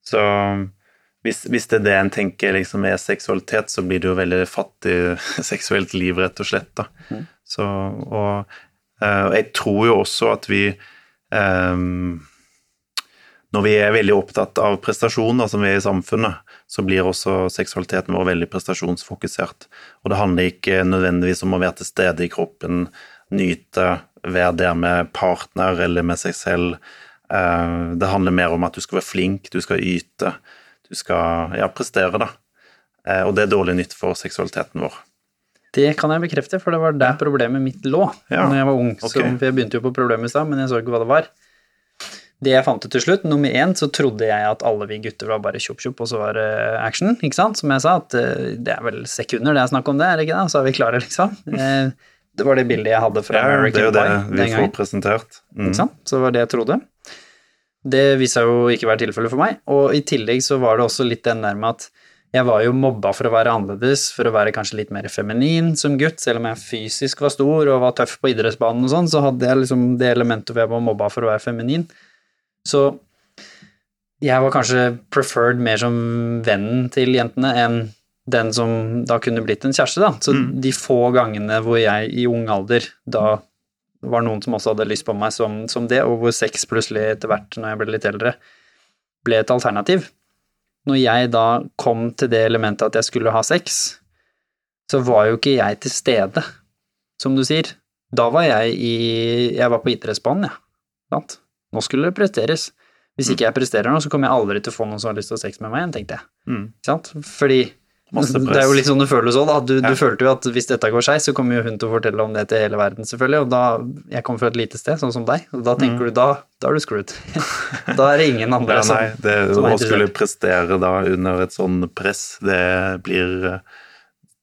Så hvis, hvis, det er det en tenker liksom er seksualitet, så blir det jo veldig fattig seksuelt liv, rett og slett. Da. Mm. Så, og, uh, jeg tror jo også at vi um, Når vi er veldig opptatt av prestasjoner som vi er i samfunnet, så blir også seksualiteten vår veldig prestasjonsfokusert. Og det handler ikke nødvendigvis om å være til stede i kroppen, nyte, være der med partner eller med seg selv. Uh, det handler mer om at du skal være flink, du skal yte du skal ja, prestere, da. Eh, og det er dårlig nytt for seksualiteten vår.
Det kan jeg bekrefte, for det var der problemet mitt lå ja. når jeg var ung. Okay. Så, for jeg begynte jo på problemet i stad, men jeg så ikke hva det var. Det jeg fant ut til slutt, nummer én, så trodde jeg at alle vi gutter var bare tjopp-tjopp, og så var det action, ikke sant? Som jeg sa, at eh, det er vel sekunder det er snakk om det, er det ikke det? Så er vi klare, liksom. Eh, det var det bildet jeg hadde fra
ja, American Pie. Det er jo det vi får presentert.
Mm. Ikke sant? Så det var det jeg trodde. Det viste seg jo ikke være tilfellet for meg, og i tillegg så var det også litt den der med at Jeg var jo mobba for å være annerledes, for å være kanskje litt mer feminin som gutt. Selv om jeg fysisk var stor og var tøff på idrettsbanen og sånn, så hadde jeg liksom det elementet hvor jeg var mobba for å være feminin. Så jeg var kanskje preferred mer som vennen til jentene enn den som da kunne blitt en kjæreste, da. Så
Mm.
de få gangene hvor jeg i ung alder da var noen som også hadde lyst på meg som, som det, og hvor sex plutselig etter hvert, når jeg ble litt eldre, ble et alternativ. Når jeg da kom til det elementet at jeg skulle ha sex, så var jo ikke jeg til stede, som du sier. Da var jeg i Jeg var på idrettsbanen, jeg. Ja. Sant? Nå skulle det presteres. Hvis ikke jeg presterer nå, så kommer jeg aldri til å få noen som har lyst til å ha sex med meg igjen, tenkte jeg.
Mm.
Sant? Fordi
Masse
det er jo litt sånn du føler da. Du,
Ja.
du følte jo at hvis dette går skeis, så kommer jo hun til å fortelle om det til hele verden, selvfølgelig. Og da Jeg kommer fra et lite sted, sånn som deg, og da tenker du da, da er du screwed. da er det ingen andre
Ja, nei, det,
som
å skulle prestere da under et sånn press, det blir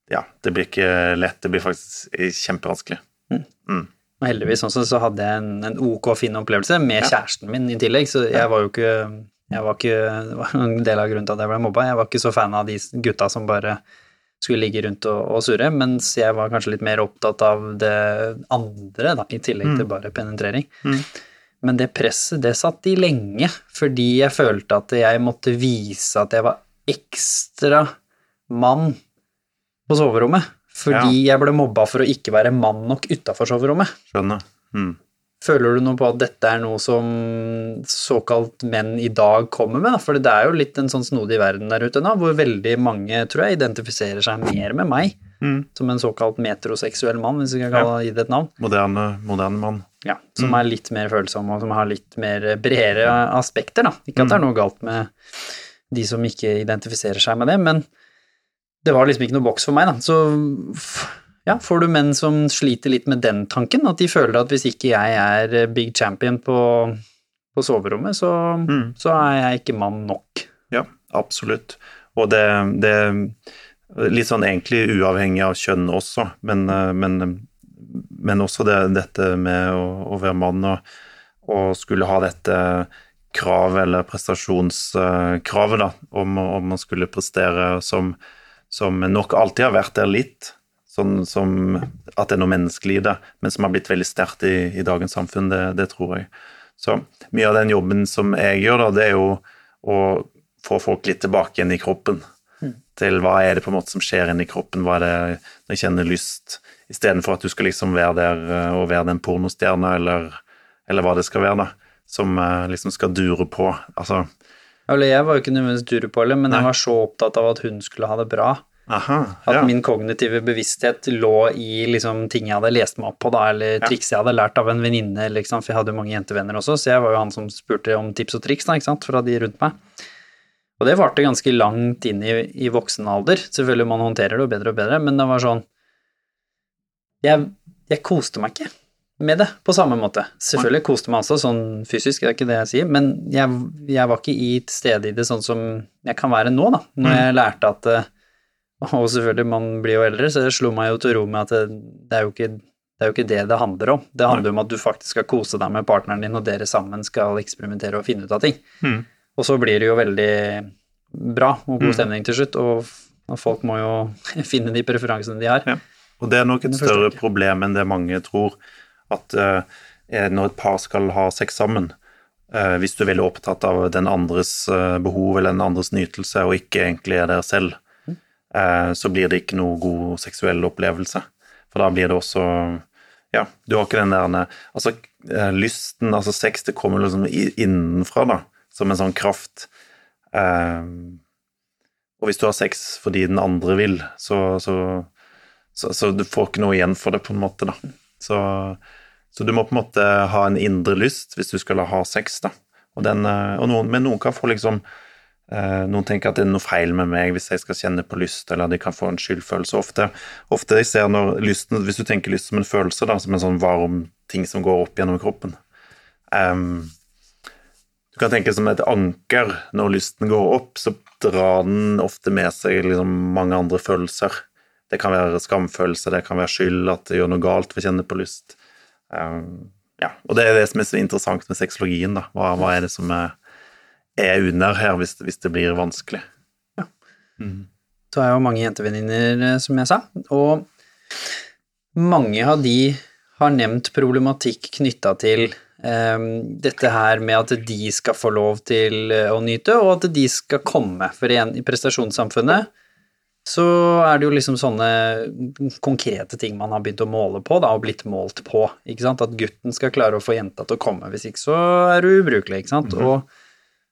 Ja, det blir ikke lett. Det blir faktisk kjempevanskelig.
Og heldigvis også, så hadde jeg en, en ok fin opplevelse med kjæresten min i tillegg, så jeg var jo ikke jeg var ikke, det var en del av grunnen til at jeg ble mobba. Jeg var ikke så fan av de gutta som bare skulle ligge rundt og, og surre, mens jeg var kanskje litt mer opptatt av det andre, da, i tillegg til bare penetrering.
Mm.
Men det presset, det satt i lenge, fordi jeg følte at jeg måtte vise at jeg var ekstra mann på soverommet. Fordi jeg ble mobba for å ikke være mann nok utafor soverommet.
Skjønner. Mm.
Føler du noe på at dette er noe som såkalt menn i dag kommer med? For det er jo litt en sånn snodig verden der ute nå, hvor veldig mange, tror jeg, identifiserer seg mer med meg
Mm.
som en såkalt metroseksuell mann, hvis vi kan kalle gi det et navn.
Moderne, moderne mann.
Ja, som er litt mer følsom, og som har litt mer bredere aspekter, da. Ikke at det er noe galt med de som ikke identifiserer seg med det, men det var liksom ikke noe boks for meg, da. Så ja, får du menn som sliter litt med den tanken, at de føler at hvis ikke jeg er big champion på, på soverommet, så,
Mm.
så er jeg ikke mann nok.
Ja, absolutt. Og det, det litt sånn egentlig uavhengig av kjønn også, men, eh, men, men også det, dette med å, å være mann og, og skulle ha dette kravet, eller prestasjonskravet, da, om, om man skulle prestere som, som nok alltid har vært der litt, sånn som at det er noe menneskelig i det, men som har blitt veldig sterkt i, i dagens samfunn, det, det tror jeg. Så mye av den jobben som jeg gjør, da, det er jo å få folk litt tilbake igjen i kroppen. Til hva er det på en måte som skjer inni kroppen, hva er det når jeg kjenner lyst, istedenfor at du skal liksom være der eh, og være den pornostjerna, eller, eller hva det skal være, da, som eh, liksom skal dure på. Altså,
jeg var jo ikke nødvendigvis durepolle, men
Nei.
jeg var så opptatt av at hun skulle ha det bra.
Aha,
At min kognitive bevissthet lå i liksom ting jeg hadde lest meg opp på, da, eller triks jeg hadde lært av en venninne, liksom, for jeg hadde jo mange jentevenner også, så jeg var jo han som spurte om tips og triks, da, fra de rundt meg. Og det varte ganske langt inn i, i voksen alder. Selvfølgelig man håndterer det jo bedre og bedre, men det var sånn Jeg, jeg koste meg ikke med det på samme måte. Selvfølgelig koste meg også sånn fysisk, det er ikke det jeg sier, men jeg, jeg var ikke i et sted i det sånn som jeg kan være nå, da, når jeg lærte at eh, og selvfølgelig, man blir jo eldre, så det slo meg jo til ro med at det, det, er jo ikke, det er jo ikke det det handler om. Det handler om at du faktisk skal kose deg med partneren din, og dere sammen skal eksperimentere og finne ut av ting.
Mm.
Og så blir det jo veldig bra og god stemning til slutt, og, folk må jo finne de preferansene de har.
Ja. Og det er nok et større problem enn det mange tror, at uh, når et par skal ha sex sammen, uh, hvis du er veldig opptatt av den andres uh, behov eller den andres nytelse, og ikke egentlig er der selv, så blir det ikke noe god seksuell opplevelse. For da blir det også Ja, du har ikke den der Altså, eh, lysten, altså sex, det kommer liksom innenfra, da, som en sånn kraft. Eh, og hvis du har sex fordi den andre vil, så, så så, så du får ikke noe igjen for det, på en måte, da. Så, så du må på en måte ha en indre lyst hvis du skal ha sex, da. Og den, eh, og noen, men noen kan få liksom eh, Noen tenker at det er noe feil med meg hvis jeg skal kjenne på lyst, eller de kan få en skyldfølelse. Ofte, ofte jeg ser når lysten Hvis du tenker lyst som en følelse, da, som en sånn varm ting som går opp gjennom kroppen um, Du kan tenke som et anker. Når lysten går opp, så drar den ofte med seg liksom mange andre følelser. Det kan være skamfølelse, det kan være skyld, at det gjør noe galt ved å kjenne på lyst. Um, ja, og det er det som er så interessant med sexologien. Hva, hva er det som er, er under her, hvis, hvis det blir vanskelig?
så har jeg jo mange jentevenninner, eh, som jeg sa, og mange av de har nevnt problematikk knytta til eh, dette her med at de skal få lov til eh, å nyte, og at de skal komme. For igjen, i prestasjonssamfunnet så er det jo liksom sånne konkrete ting man har begynt å måle på, da, og blitt målt på. ikke sant? At gutten skal klare å få jenta til å komme, hvis ikke så er du ubrukelig, ikke sant. Og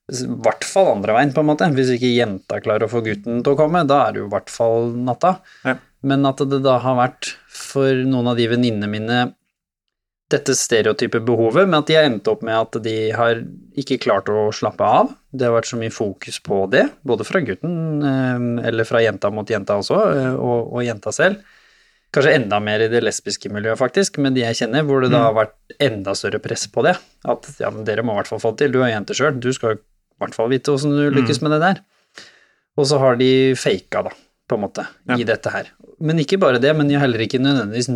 i hvert fall andre veien, på en måte. Hvis ikke jenta klarer å få gutten til å komme, da er det jo i hvert fall natta.
Ja.
Men at det da har vært for noen av de venninnene mine dette stereotype behovet, men at de har endt opp med at de har ikke klart å slappe av. Det har vært så mye fokus på det, både fra gutten, eh, eller fra jenta mot jenta også, eh, og, og jenta selv. Kanskje enda mer i det lesbiske miljøet, faktisk, med de jeg kjenner, hvor det da har vært enda større press på det. At ja, men dere må i hvert fall få det til, du er jente sjøl, du skal i hvert fall vite åssen du lykkes med det der. Og så har de faka, da, på en måte,
Ja.
i dette her. Men ikke bare det, men de har heller ikke nødvendigvis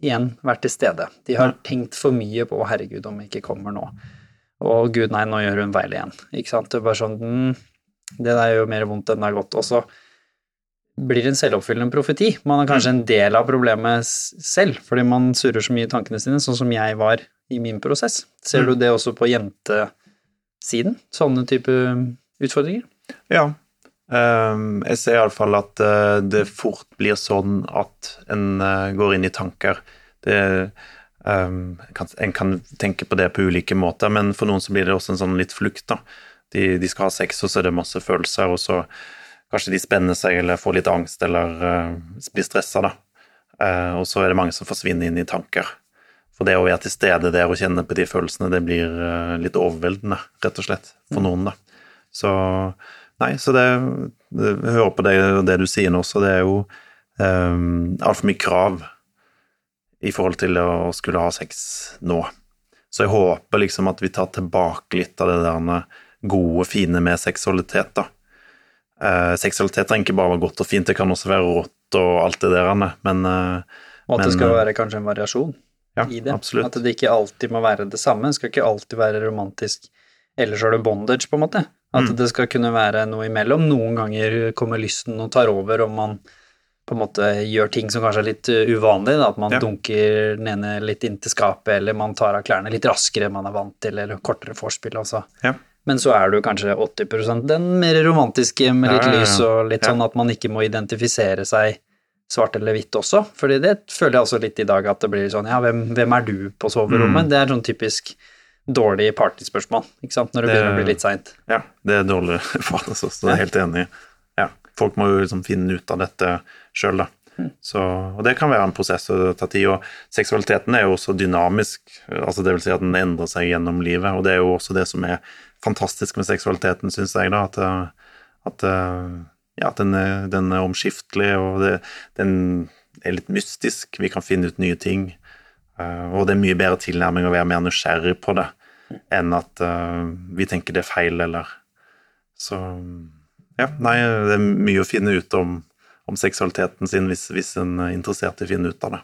igjen vært til stede. De har tenkt for mye på 'Å, 'herregud, om jeg ikke kommer nå', og 'gud, nei, nå gjør hun feil igjen'. Ikke sant. Det er bare sånn mm, Det der gjør mer vondt enn det er godt. Og så blir det en selvoppfyllende profeti. Man er kanskje en del av problemet selv, fordi man surrer så mye i tankene sine, sånn som jeg var i min prosess. Ser du det også på jentesiden? Sånne type utfordringer?
Ja. Ehm, jeg ser iallfall at eh, det fort blir sånn at en eh, går inn i tanker. Det, ehm, en kan, en kan tenke på det på ulike måter, men for noen så blir det også en sånn litt flukt. da. De, de skal ha sex, og så er det masse følelser, og så kanskje de spenner seg eller får litt angst eller eh, blir stressa, da. Og så er det mange som forsvinner inn i tanker. For det å være til stede der og kjenne på de følelsene, det blir eh, litt overveldende, rett og slett, for noen, da. Så Nei, så det, det Jeg hører på det, det du sier nå, så det er jo um, altfor mye krav i forhold til å skulle ha sex nå. Så jeg håper liksom at vi tar tilbake litt av det der gode, fine med seksualitet, da. Uh, seksualitet trenger ikke bare være godt og fint, det kan også være rått og alt det der, men uh,
Og at det
Men,
skal
eh,
være kanskje en variasjon
ja,
i det.
absolutt.
At det ikke alltid må være det samme. Det skal ikke alltid være romantisk. Ellers er det bondage, på en måte. At
Mm.
det skal kunne være noe imellom. Noen ganger kommer lysten og tar over, og man på en måte gjør ting som kanskje er litt uh, uvanlig. Da. At man
Ja.
dunker den ene litt inntil skapet, eller man tar av klærne litt raskere enn man er vant til, eller kortere vorspiel. Altså.
Ja.
Men så er du kanskje 80% den mer romantiske med litt lys og litt sånn at man ikke må identifisere seg svart eller hvitt også, fordi det føler jeg også litt i dag at det blir sånn, ja, hvem, hvem er du på soverommet?
Mm.
Det er sånn typisk dårlig partyspørsmål, ikke sant, når det,
Det-
begynner å bli litt seint.
Ja, det er dårlig for oss også, det er jeg helt enig i. Ja, folk må jo liksom finne ut av dette sjøl, da. Så, og det kan være en prosess å ta tid. Og seksualiteten er jo også dynamisk, altså det vil si at den endrer seg gjennom livet. Og det er jo også det som er fantastisk med seksualiteten, syns jeg, da. At, at, ja, den, er, den er omskiftelig, og det, den er litt mystisk. Vi kan finne ut nye ting. Eh, og det er mye bedre tilnærming å være mer nysgjerrig på det enn at eh, vi tenker det er feil, eller Så ja, nei, det er mye å finne ut om, om seksualiteten sin hvis, hvis en er interessert i å finne ut av det.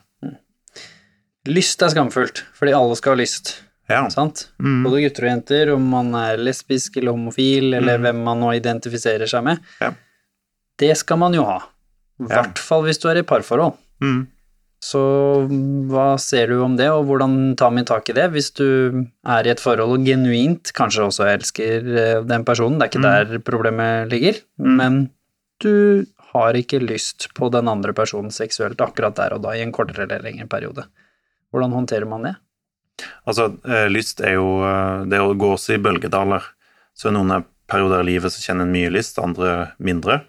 Lyst er skamfullt, fordi alle skal ha lyst,
Ja.
sant?
Mm.
Både gutter og jenter, om man er lesbisk eller homofil, eller
Mm.
hvem man nå identifiserer seg med.
Ja.
Det skal man jo ha. I
Ja.
hvert fall hvis du er i parforhold.
Mm.
Så hva ser du om det, og hvordan tar vi tak i det hvis du er i et forhold og genuint kanskje også elsker eh, den personen? Det er ikke der problemet ligger, men du har ikke lyst på den andre personen seksuelt akkurat der og da i en kortere eller lengre periode. Hvordan håndterer man det?
Altså, eh, lyst er jo eh, Det å gå også i bølgedaler. Så noen perioder i livet så kjenner en mye lyst, andre mindre.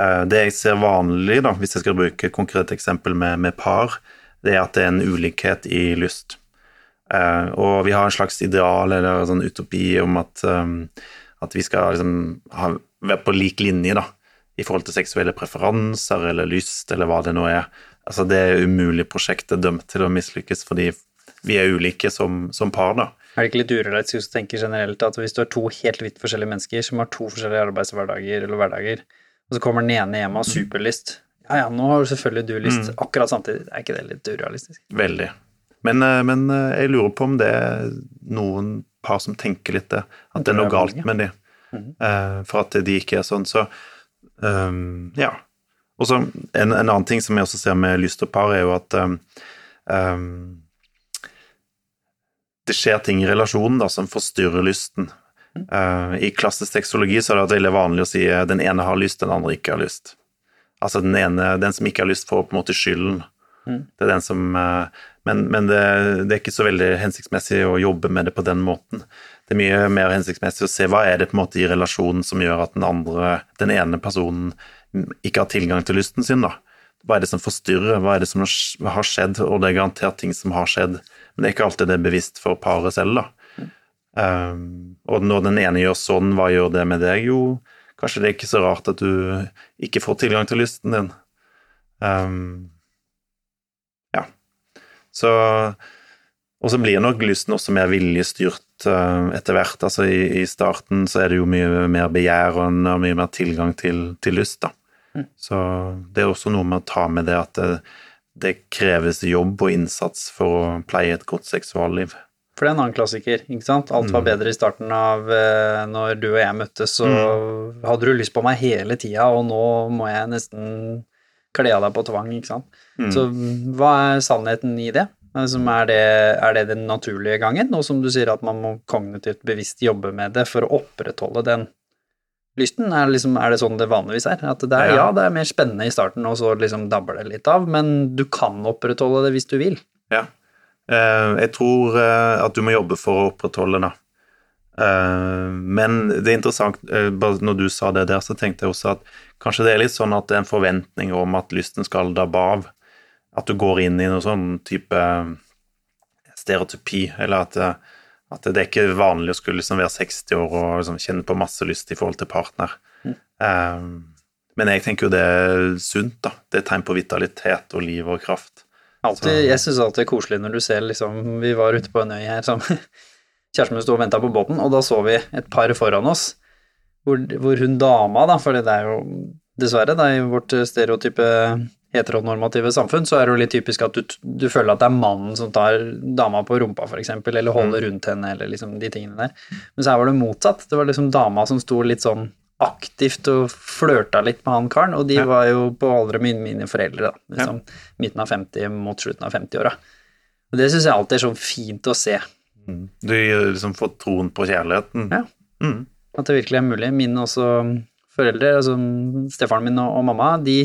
Eh, Det jeg ser vanlig, da, hvis jeg skal bruke et konkret eksempel med, med par, det er at det er en ulikhet i lyst. Eh, og vi har en slags ideal eller sånn utopi om at, eh, at vi skal liksom ha, være på lik linje da, i forhold til seksuelle preferanser eller lyst eller hva det nå er. Altså Det er umulig prosjektet er dømt til å mislykkes fordi vi er ulike som, som par. da.
Er det ikke litt urealistisk å tenke generelt at hvis du har to helt vidt forskjellige mennesker som har to forskjellige arbeidshverdager eller hverdager, og så kommer den ene hjem og har superlyst Ja ja, nå har jo selvfølgelig du lyst akkurat samtidig. Er ikke det litt urealistisk?
Veldig. Men, eh, men eh, jeg lurer på om det er noen par som tenker litt det. At det er noe galt med de. Eh, For at de ikke er sånn. Så um, ja. Og så en, en, annen ting som jeg også ser med lyst og par, er jo at um, det skjer ting i relasjonen da, som forstyrrer lysten. Uh, I klassisk tekstologi så er det veldig vanlig å si uh, den ene har lyst, den andre ikke har lyst. Altså den ene, den som ikke har lyst, får på en måte skylden. Mm. Det er den som uh, Men, men det, det, er ikke så veldig hensiktsmessig å jobbe med det på den måten. Det er mye mer hensiktsmessig å se hva er det på en måte i relasjonen som gjør at den andre, den ene personen ikke har tilgang til lysten sin, da. Hva er det som forstyrrer, hva er det som har skjedd, og det er garantert ting som har skjedd, men det er ikke alltid det er bevisst for paret selv, da. Um, og når den ene gjør sånn, hva gjør det med deg? Jo, kanskje det er ikke så rart at du ikke får tilgang til lysten din. Um, ja. Så Og så blir nok lysten også mer viljestyrt uh, etter hvert. Altså i, i, starten så er det jo mye mer begjær og mye mer tilgang til, til lyst, da. Mm. Så det er også noe med å ta med det at det, det kreves jobb og innsats for å pleie et godt seksualliv.
For det er en annen klassiker, ikke sant. Alt var mm. bedre i starten av eh, når du og jeg møttes, så mm. hadde du lyst på meg hele tida, og nå må jeg nesten kle av deg på tvang, ikke sant. Mm. Så hva er sannheten i det? Altså, er det? Er det den naturlige gangen? nå som du sier, at man må kognitivt bevisst jobbe med det for å opprettholde den lysten? Er det, liksom, er det sånn det vanligvis er? At det er, ja. ja, det er mer spennende i starten, og så liksom dabber det litt av, men du kan opprettholde det hvis du vil.
Ja. Eh, jeg tror eh, at du må jobbe for å opprettholde det. Eh, men det er interessant, når du sa det der, så tenkte jeg også at kanskje det er litt sånn at det er en forventning om at lysten skal dabbe av. At du går inn i noen sånn type stereotypi, eller at, at det er ikke vanlig å skulle liksom være 60 år og liksom kjenne på masse lyst i forhold til partner. Mm. Men jeg tenker jo det er sunt, da. Det er tegn på vitalitet og liv og kraft.
Alltid, jeg syns alltid det er koselig når du ser liksom Vi var ute på en øy her som Kjæresten min sto og venta på båten, og da så vi et par foran oss hvor, hvor hun dama, da, for det er jo dessverre, da, i vårt stereotype heteronormative samfunn, så er det jo litt typisk at du, du føler at det er mannen som tar dama på rumpa, f.eks., eller holder mm. rundt henne, eller liksom de tingene der. Men så her var det motsatt. Det var liksom dama som sto litt sånn aktivt og flørta litt med han karen, og de ja. var jo på alder med mine foreldre, da. Liksom ja. midten av 50 mot slutten av 50-åra. Og det syns jeg alltid er sånn fint å se.
Mm. Du liksom får troen på kjærligheten.
Ja. Mm. At det virkelig er mulig. Mine også foreldre, altså stefaren min og, og mamma, de,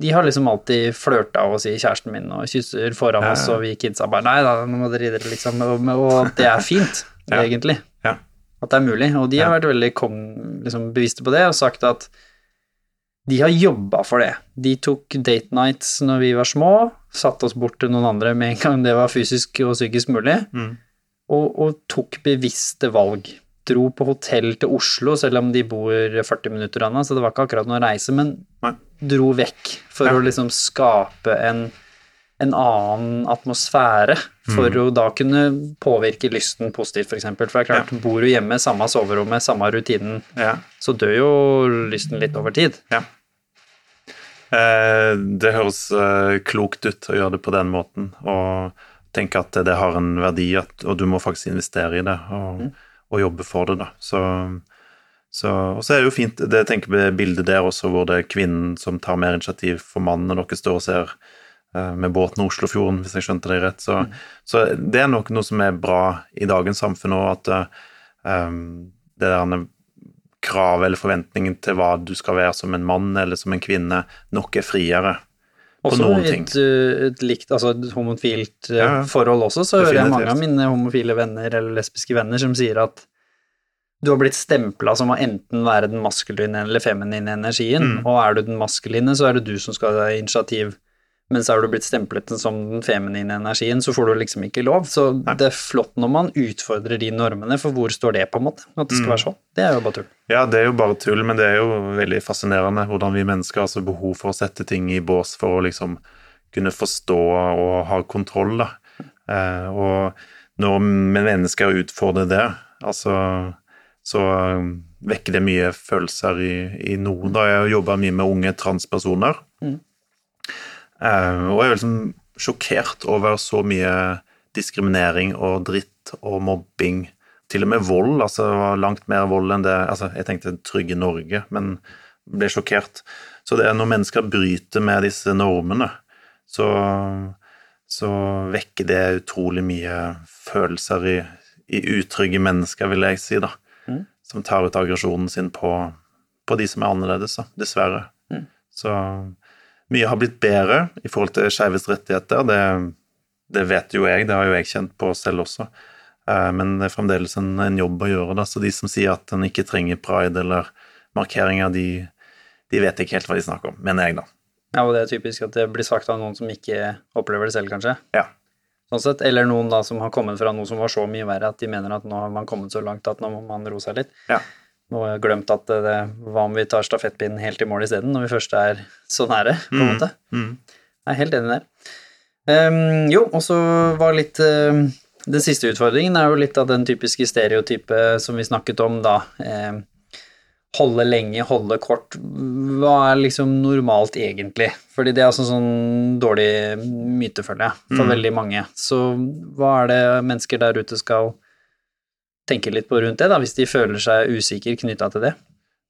de, har liksom alltid flørta og sier kjæresten min og kysser foran ja. oss, og vi kidsa bare Nei da, nå må dere dere, liksom. Og, og det er fint, egentlig at det er mulig. Og de har vært veldig kong, liksom, bevisste på det og sagt at de har jobba for det. De tok date nights når vi var små, satte oss bort til noen andre med en gang det var fysisk og psykisk mulig, mm. og, og, tok bevisste valg. Dro på hotell til Oslo, selv om de bor 40 minutter unna, så det var ikke akkurat noe reise, men Nei. dro vekk for ja. å liksom skape en en annen atmosfære for mm. å da kunne påvirke lysten positivt, f.eks. For, for det er klart, ja. bor du hjemme, samme soverommet, samme rutinen, ja. så dør jo lysten litt over tid.
Ja. Eh, det høres eh, klokt ut å gjøre det på den måten, og tenke at det har en verdi, at, og du må faktisk investere i det og, mm. og jobbe for det, da. Så, så, og så er det jo fint, det jeg tenker bildet der også, hvor det er kvinnen som tar mer initiativ for mannen, når dere står og ser med båten Oslofjorden, hvis jeg skjønte det rett. Så, mm. så det er nok noe som er bra i dagens samfunn òg, at um, det der kravet eller forventningen til hva du skal være som en mann eller som en kvinne, nok er friere.
Også et, et, likt, altså et homofilt ja, forhold også, så hører jeg mange av mine homofile venner eller lesbiske venner som sier at du har blitt stempla som å enten være den maskuline eller feminine energien, mm. og er du den maskuline, så er det du som skal ha initiativ men så er du blitt stemplet som den feminine energien, så får du liksom ikke lov. Så Nei. det er flott når man utfordrer de normene, for hvor står det, på en måte? At det skal mm. være sånn. Det er jo bare tull.
Ja, det er jo bare tull, men det er jo veldig fascinerende hvordan vi mennesker har altså behov for å sette ting i bås for å liksom kunne forstå og ha kontroll, da. Eh, og når mennesker utfordrer det, altså så um, vekker det mye følelser i, i noen. Da jeg jobba mye med unge transpersoner. Mm. Uh, og jeg er liksom sjokkert over så mye diskriminering og dritt og mobbing. Til og med vold. altså Langt mer vold enn det altså Jeg tenkte trygge Norge, men ble sjokkert. Så det er når mennesker bryter med disse normene, så, så vekker det utrolig mye følelser i, i utrygge mennesker, vil jeg si, da.
Mm.
Som tar ut aggresjonen sin på, på de som er annerledes, da, dessverre.
Mm.
Så mye har blitt bedre i forhold til skeives rettigheter. Det, det vet jo jeg, det har jo jeg kjent på selv også. Eh, Men det er fremdeles en, en jobb å gjøre, da. Så de som sier at en ikke trenger pride eller markeringer, de, de vet ikke helt hva de snakker om, mener jeg, da.
Ja, og det er typisk at det blir sagt av noen som ikke opplever det selv, kanskje.
Ja.
Sånn sett. Eller noen da som har kommet fra noe som var så mye verre at de mener at nå har man kommet så langt at nå må man roe seg litt.
Ja.
Jeg glemt at det, hva om vi tar stafettpinnen helt i mål isteden, når vi først er så nære, på en
Mm.
måte.
Mm.
Jeg er helt enig der. Um, jo, og så var litt ehm, Den siste utfordringen er jo litt av den typiske stereotype som vi snakket om da. Um, holde lenge, holde kort. Hva er liksom normalt egentlig? Fordi det er altså sånn dårlig myte, føler jeg, for
Mm.
veldig mange. Så hva er det mennesker der ute skal tenke litt på rundt det, da, hvis de føler seg usikre knytta til det?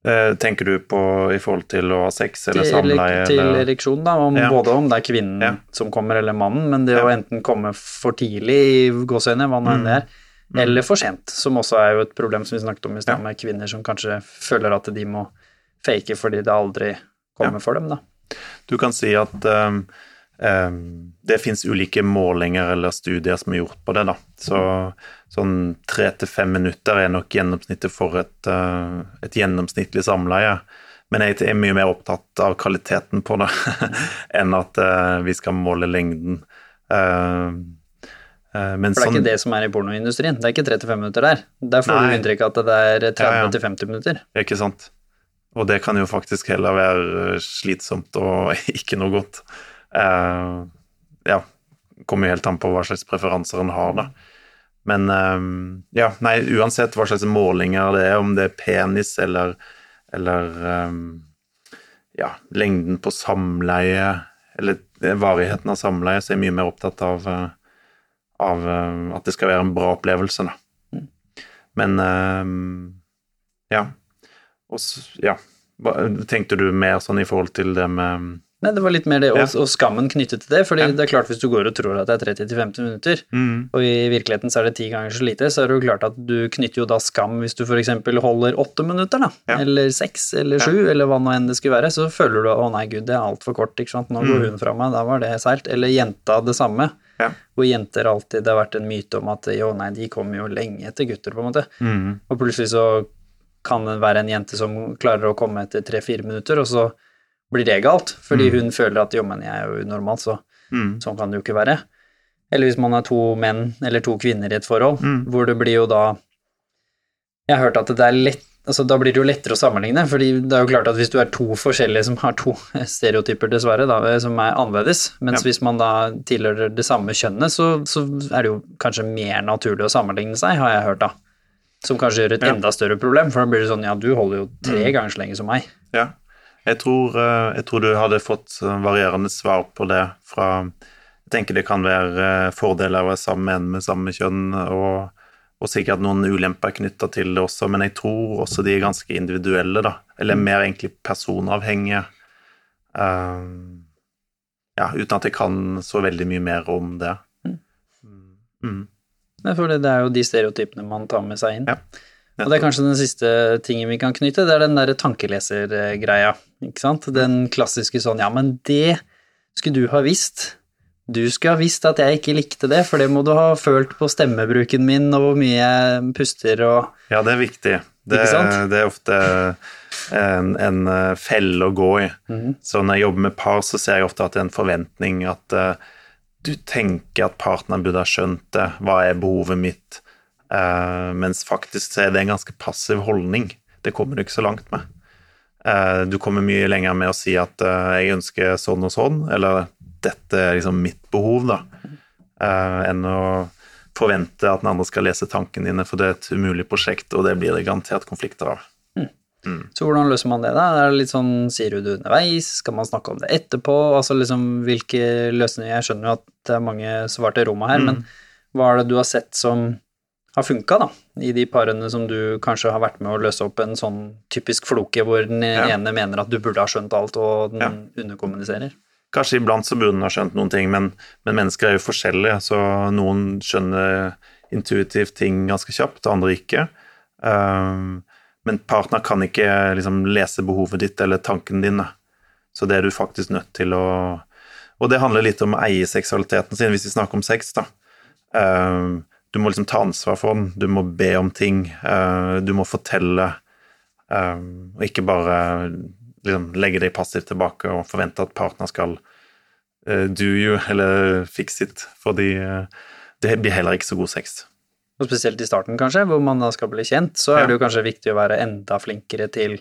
Eh, Tenker du på i forhold til å ha sex eller
til,
samleie?
til
eller?
ereksjon, da, om,
Ja.
både om det er kvinnen
Ja.
som kommer eller mannen, men det å enten komme for tidlig i gåseøyne, hva nå enn det er,
Mm.
eller for sent, som også er jo et problem som vi snakket om i stad,
Ja.
med kvinner som kanskje føler at de må fake fordi det aldri kommer
Ja.
for dem, da.
Du kan si at um, det fins ulike målinger eller studier som er gjort på det. da. Så sånn tre til fem minutter er nok gjennomsnittet for et, uh, et gjennomsnittlig samleie. Men jeg er mye mer opptatt av kvaliteten på det enn at uh, vi skal måle lengden. Uh, uh, men
For det er
sånn,
ikke det som er i pornoindustrien, det er ikke 35 minutter der. Der får
Nei.
du inntrykk av at det er 30
Ja, ja.
til 50 minutter.
Ikke sant? Og det kan jo faktisk heller være eh, slitsomt og ikke noe godt. Eh, ja, kommer jo helt an på hva slags preferanser en har, da. Men eh, ja, nei, uansett hva slags målinger det er, om det er penis eller, eller eh, ja, lengden på samleie, eller varigheten av samleie, så er jeg mye mer opptatt av, av at det skal være en bra opplevelse, da. Men eh, ja. Og ja. Tenkte du mer sånn i forhold til det med
Nei, det var litt mer det, og, og skammen knyttet til det, fordi
Ja.
det er klart hvis du går og tror at det er 30 til 50 minutter,
mm,
og i virkeligheten så er det ti ganger så lite, så er det jo klart at du knytter jo da skam hvis du f.eks. holder åtte minutter, da,
Ja.
eller seks eller sju, eller hva nå enn det skulle være, så føler du å nei, gud, det er altfor kort, ikke sant, nå går
Mm.
hun fra meg, da var det seilt. Eller jenta det samme,
Ja.
hvor jenter alltid, det har vært en myte om at jo, nei, de kommer jo lenge etter gutter, på en måte,
mm,
og plutselig så kan det være en jente som klarer å komme etter tre-fire minutter, og så blir det galt, fordi hun føler at jo, men jeg er jo unormal, så
mm,
Sånn kan det jo ikke være. Eller hvis man er to menn eller to kvinner i et forhold,
Mm.
hvor det blir jo da Jeg har hørt at det er lett altså Da blir det jo lettere å sammenligne, fordi det er jo klart at hvis du er to forskjellige som har to stereotyper, dessverre, da, som er annerledes, mens
Ja.
hvis man da tilhører det samme kjønnet, så, så er det jo kanskje mer naturlig å sammenligne seg, har jeg hørt, da. Som kanskje gjør et
Ja.
enda større problem, for da blir det sånn ja, du holder jo tre
Mm.
ganger så lenge som meg.
ja. Jeg tror, eh, jeg tror du hadde fått eh, varierende svar på det fra Jeg tenker det kan være eh, fordeler å være sammen med en med samme kjønn, og, og sikkert noen ulemper knytta til det også, men jeg tror også de er ganske individuelle, da. Eller mer egentlig personavhengige. Um, ja, uten at jeg kan så veldig mye mer om det. Mm.
Det er fordi det er jo de stereotypene man tar med seg inn.
Ja.
Og det er kanskje den siste tingen vi kan knytte, det er den derre tankelesergreia, ikke sant? Den klassiske sånn, ja, men det skulle du ha visst. Du skulle ha visst at jeg ikke likte det, for det må du ha følt på stemmebruken min og hvor mye jeg puster og
Ja, det er viktig. Det, det er ofte en, en eh, felle å gå i.
Mhm.
Så når jeg jobber med par, så ser jeg ofte at det er en forventning at uh, du tenker at partneren burde ha skjønt det, hva er behovet mitt, Eh, mens faktisk så er det en ganske passiv holdning. Det kommer du ikke så langt med. Eh, du kommer mye lenger med å si at eh, jeg ønsker sånn og sånn, eller dette er liksom mitt behov, da, eh, enn å forvente at den andre skal lese tankene dine, for det er et umulig prosjekt, og det blir det garantert konflikter av.
Så hvordan løser man det, da? Er det litt sånn, Sier du det underveis? Skal man snakke om det etterpå? Altså liksom, hvilke løsninger Jeg skjønner jo at det er mange svarte Roma her,
Mm.
men hva er det du har sett som har funka, da. I de parene som du kanskje har vært med å løse opp en sånn typisk floke hvor den
Ja.
ene mener at du burde ha skjønt alt, og den
Ja.
underkommuniserer.
Kanskje iblant så burde den ha skjønt noen ting, men, men mennesker er jo forskjellige, så noen skjønner intuitivt ting ganske kjapt, andre ikke. Um, men partner kan ikke liksom lese behovet ditt eller tankene dine, så det er du faktisk nødt til å Og det handler litt om å eie seksualiteten sin, hvis vi snakker om sex, da. Um, du må liksom ta ansvar for den, du må be om ting, uh, du må fortelle, um, og ikke bare liksom legge deg passivt tilbake og forvente at partner skal uh, do you, eller fix it, fordi det blir heller ikke så god sex.
Og spesielt i starten, kanskje, hvor man da skal bli kjent, så
Ja.
er det jo kanskje viktig å være enda flinkere til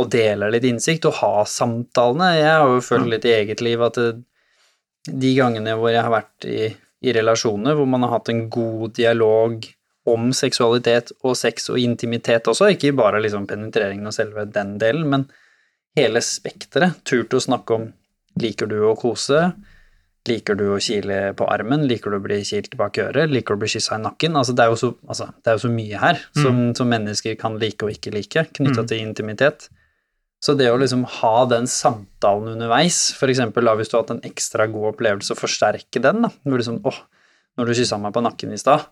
å dele litt innsikt og ha samtalene. Jeg har jo følt litt i eget liv at de gangene hvor jeg har vært i, i relasjoner hvor man har hatt en god dialog om seksualitet og sex og intimitet også, ikke bare liksom penetreringen og selve den delen, men hele spekteret. Turt å snakke om liker du å kose, Liker du å kile på armen? Liker du å bli kilt bak øret? Liker du å bli kyssa i nakken? Altså, det, er jo så, altså, det er jo så mye her som, som mennesker kan like og ikke like, knytta til intimitet. Så det å liksom ha den samtalen underveis, da hvis du har hatt en ekstra god opplevelse, og forsterke den, da. Hvor liksom, åh, når du kyssa meg på nakken i stad,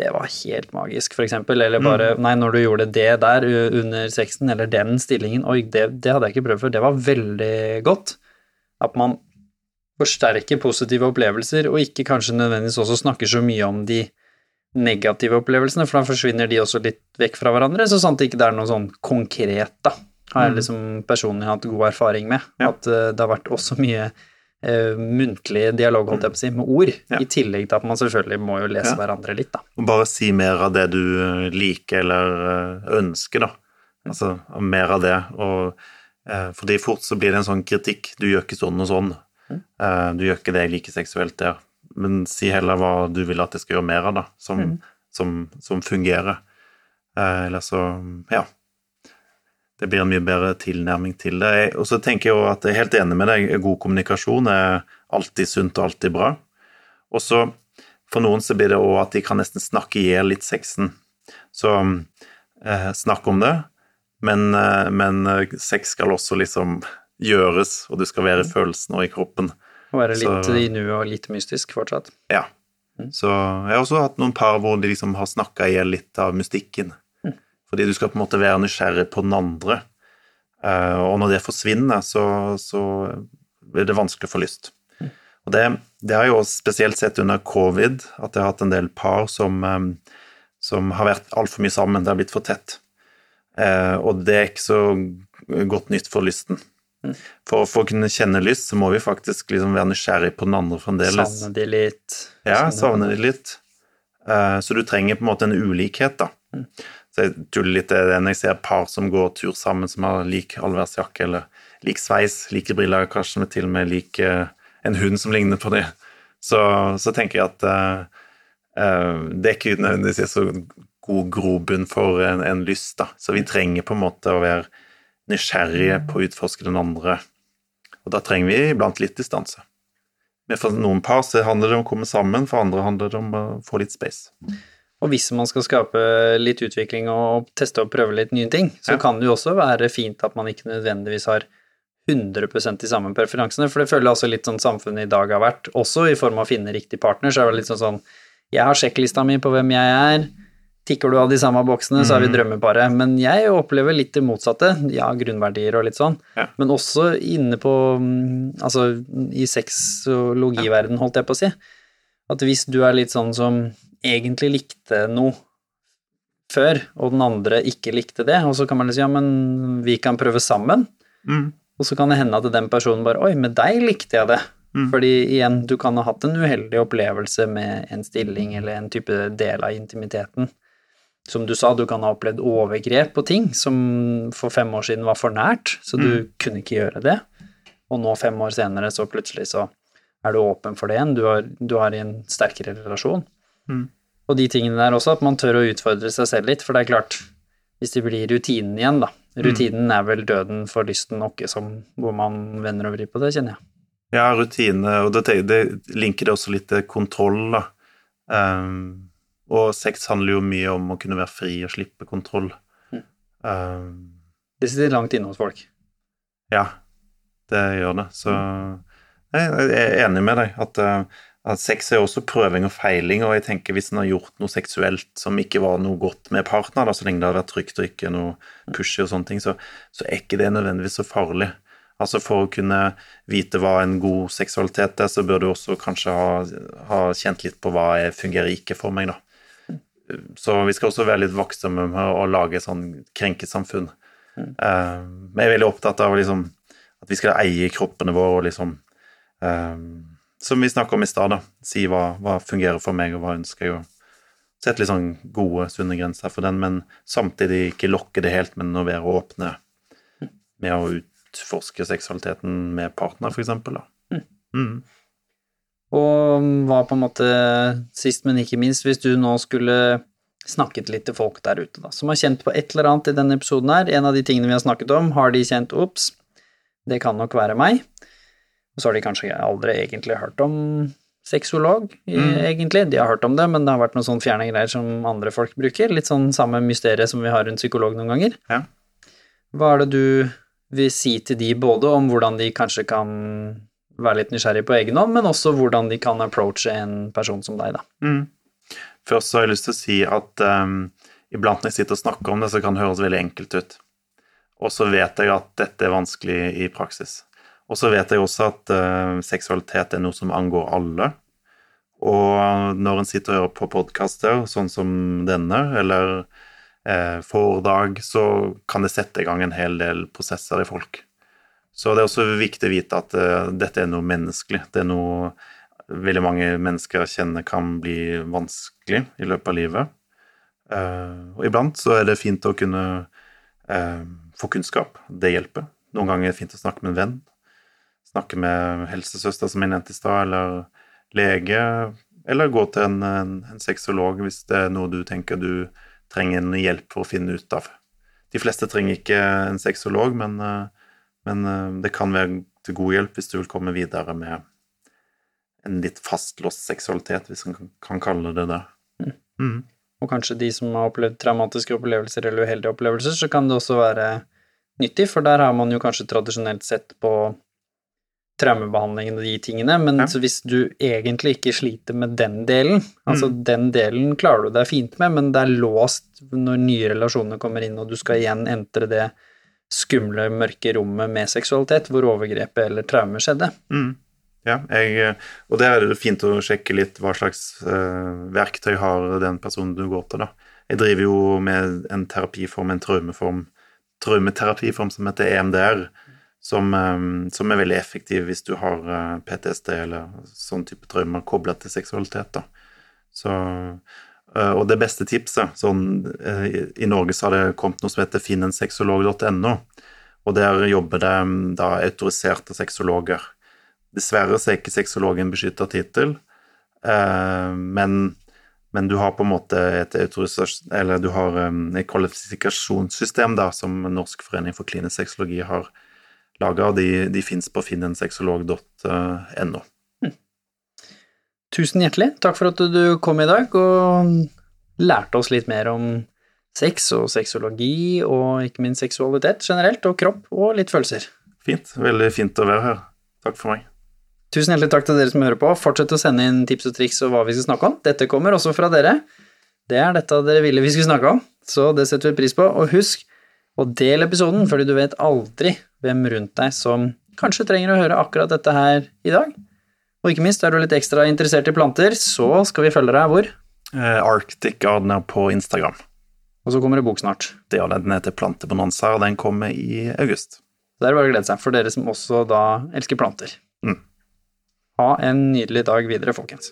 det var helt magisk, eksempel. Eller bare, nei, når du gjorde det der under sexen, eller den stillingen, oi, det, det hadde jeg ikke prøvd før, det var veldig godt. At man forsterker positive opplevelser, og ikke kanskje nødvendigvis også snakker så mye om de negative opplevelsene, for da forsvinner de også litt vekk fra hverandre, så sant det ikke er noe sånn konkret, da. Har jeg liksom personlig hatt god erfaring med.
Ja.
At eh, det har vært også mye uh, muntlig dialog, holdt jeg på å si, med ord,
Ja.
i tillegg til at man selvfølgelig må jo lese
Ja.
hverandre litt, da.
Og bare si mer av det du eh, liker eller ønsker, da. Altså mer av det. Og, uh, fordi fort så blir det en sånn kritikk. Du gjør ikke sånn og sånn. Uh, du gjør ikke det jeg liker seksuelt der. Men si heller hva du vil at jeg skal gjøre mer av, da. Som, som, som fungerer. Eh, eller så Ja. Det blir en mye bedre tilnærming til det. Og så tenker jeg jo at jeg er helt enig med deg. God kommunikasjon er alltid sunt og alltid bra. Og så for noen så blir det òg at de kan nesten snakke i hjel litt sexen. Så eh, snakk om det, men, eh, men eh, sex skal også liksom gjøres, og du skal være i følelsen og i kroppen.
Og være litt
Så-
i nuet og litt mystisk fortsatt.
Ja. Så jeg har også hatt noen par hvor de liksom har snakka i hjel litt av mystikken. Fordi du skal på en måte være nysgjerrig på den andre. Eh, og når det forsvinner, så, så blir det vanskelig å få lyst. Og det, det har jeg jo spesielt sett under covid, at jeg har hatt en del par som, eh, som har vært altfor mye sammen. Det har blitt for tett. Eh, og det er ikke så godt nytt for lysten. For, for å kunne kjenne lyst, så må vi faktisk liksom være nysgjerrig på den andre fremdeles.
Savne de litt.
Ja, savne de litt. Så du trenger på en måte en ulikhet, da. Så jeg tuller litt det når jeg ser par som går tur sammen, som har lik allværsjakke eller lik sveis, like briller, kanskje med til og med lik eh, en hund som ligner på det, så, så tenker jeg at uh, det er ikke nødvendigvis så god grobunn for en, en lyst, da. Så vi trenger på en måte å være nysgjerrige på å utforske den andre. Og da trenger vi iblant litt distanse. Men for noen par så handler det om å komme sammen, for andre handler det om å få litt space.
Og hvis man skal skape litt utvikling og teste og prøve litt nye ting, så
Ja.
kan det jo også være fint at man ikke nødvendigvis har 100 de samme preferansene, for det føler jeg også litt sånn samfunnet i dag har vært, også i form av å finne riktig partner, så er det litt sånn sånn Jeg har sjekklista mi på hvem jeg er, tikker du av de samme boksene, så er vi drømmeparet. Men jeg opplever litt det motsatte, ja, grunnverdier og litt sånn,
Ja.
men også inne på mm, Altså i sexologiverden, holdt jeg på å si. At hvis du er litt sånn som egentlig likte noe før, og den andre ikke likte det, og så kan man si ja, men vi kan prøve sammen.
Mm.
Og så kan det hende at den personen bare, oi, med deg likte jeg det.
Mm.
Fordi igjen, du kan ha hatt en uheldig opplevelse med en stilling eller en type del av intimiteten. Som du sa, du kan ha opplevd overgrep på ting som for fem år siden var for nært, så du
Mm.
kunne ikke gjøre det. Og nå, fem år senere, så plutselig så er du åpen for det igjen. Du, har, du har en sterkere relasjon.
Mm.
Og de tingene der også, at man tør å utfordre seg selv litt, for det er klart, hvis det blir rutinen igjen, da. Rutinen er vel døden for lysten noe som hvor man vender og vrir på det, kjenner jeg.
Ja, rutine, og det, det linker det også litt til kontroll, da. Um, Og sex handler jo mye om å kunne være fri og slippe kontroll. Eh,
Det sitter langt inne hos folk.
ja, det gjør det. Så jeg jeg er enig med deg at, eh, at sex er også prøving og feiling, og jeg tenker hvis en har gjort noe seksuelt som ikke var noe godt med partner, da, så lenge det har vært trygt og ikke noe pushy og sånne ting, så, så er ikke det nødvendigvis så farlig. Altså For å kunne vite hva en god seksualitet er, så bør du også kanskje ha, ha kjent litt på hva jeg fungerer ikke for meg, da. Så vi skal også være litt vaktsomme med å lage sånn krenkesamfunn. Eh, men jeg er veldig opptatt av liksom, at vi skal eie kroppene våre og liksom eh, Som vi snakka om i stad. Si hva, hva fungerer for meg, og hva ønsker jeg, og sette litt sånn gode, sunne grenser for den, men samtidig ikke lokke det helt, men å være åpne med å utforske seksualiteten med partner, for eksempel, da. Mm.
Og hva på en måte, sist men ikke minst, hvis du nå skulle snakket litt til folk der ute, da, som har kjent på et eller annet i denne episoden her, en av de tingene vi har snakket om, har de kjent ops, det kan nok være meg, og så har de kanskje aldri egentlig hørt om sexolog, mm. egentlig, de har hørt om det, men det har vært noen sånn fjerne greier som andre folk bruker, litt sånn samme mysteriet som vi har rundt psykolog noen ganger.
Ja.
Hva er det du vil si til de, både om hvordan de kanskje kan være litt nysgjerrig på egen hånd, men også hvordan de kan approache en person som deg, da.
Mm. Først så har jeg lyst til å si at um, iblant når jeg sitter og snakker om det, så kan det høres veldig enkelt ut. Og så vet jeg at dette er vanskelig i praksis. Og så vet jeg også at uh, seksualitet er noe som angår alle. Og når en sitter og hører på podkaster sånn som denne, eller eh, foredrag, så kan det sette i gang en hel del prosesser i folk. Så det er også viktig å vite at uh, dette er noe menneskelig. Det er noe veldig mange mennesker kjenner kan bli vanskelig i løpet av livet. Uh, og iblant så er det fint å kunne få kunnskap. Det hjelper. Noen ganger er det fint å snakke med en venn. Snakke med helsesøster, som jeg nevnte i stad, eller lege. Eller gå til en, en, en sexolog hvis det er noe du tenker du trenger en hjelp for å finne ut av. De fleste trenger ikke en sexolog, men, eh, men eh, det kan være til god hjelp hvis du vil komme videre med en litt fastlåst seksualitet, hvis man kan, kan kalle det det. Mm.
Og kanskje de som har opplevd traumatiske opplevelser eller uheldige opplevelser, så kan det også være nyttig, for der har man jo kanskje tradisjonelt sett på traumebehandlingen og de tingene, men
Ja.
så hvis du egentlig ikke sliter med den delen, altså
Mm.
den delen klarer du deg fint med, men det er låst når nye relasjoner kommer inn, og du skal igjen entre det skumle, mørke rommet med seksualitet, hvor overgrepet eller traumer skjedde.
Mm. Ja, jeg, og der er det fint å sjekke litt hva slags uh, verktøy har den personen du går til, da. Jeg driver jo med en terapiform, en traumeform, traumeterapiform som heter EMDR, som, eh, som er veldig effektiv hvis du har eh, PTSD eller sånn type traumer kobla til seksualitet. Så, eh, og det beste tipset sånn, eh, i- Norge så har det kommet noe som heter finnensexolog.no, og der jobber det mm, da autoriserte sexologer. Dessverre så er ikke sexologen beskytta tittel, men, men du har på en måte et um, et kvalifikasjonssystem da, som Norsk forening for klinisk sexologi har laga, og de, de fins på finnensexolog.no.
Tusen hjertelig. Takk for at du kom i dag og lærte oss litt mer om sex og sexologi, og ikke minst seksualitet generelt, og kropp og litt følelser.
Fint. Veldig fint å være her. Takk for meg.
Tusen hjertelig takk til dere som hører på. Fortsett å sende inn tips og triks og hva vi skal snakke om. Dette kommer også fra dere. Det er dette dere ville vi skulle snakke om, så det setter vi pris på. Og husk å del episoden, fordi du vet aldri hvem rundt deg som kanskje trenger å høre akkurat dette her i dag. Og ikke minst, er du litt ekstra interessert i planter, så skal vi følge deg hvor?
Eh, Arctic Gardener på Instagram.
Og så kommer det bok snart.
Det er den heter Plantebonanza, og den kommer i august.
Så det er bare å glede seg, for dere som også da elsker planter.
Mm.
Ha en nydelig dag videre, folkens.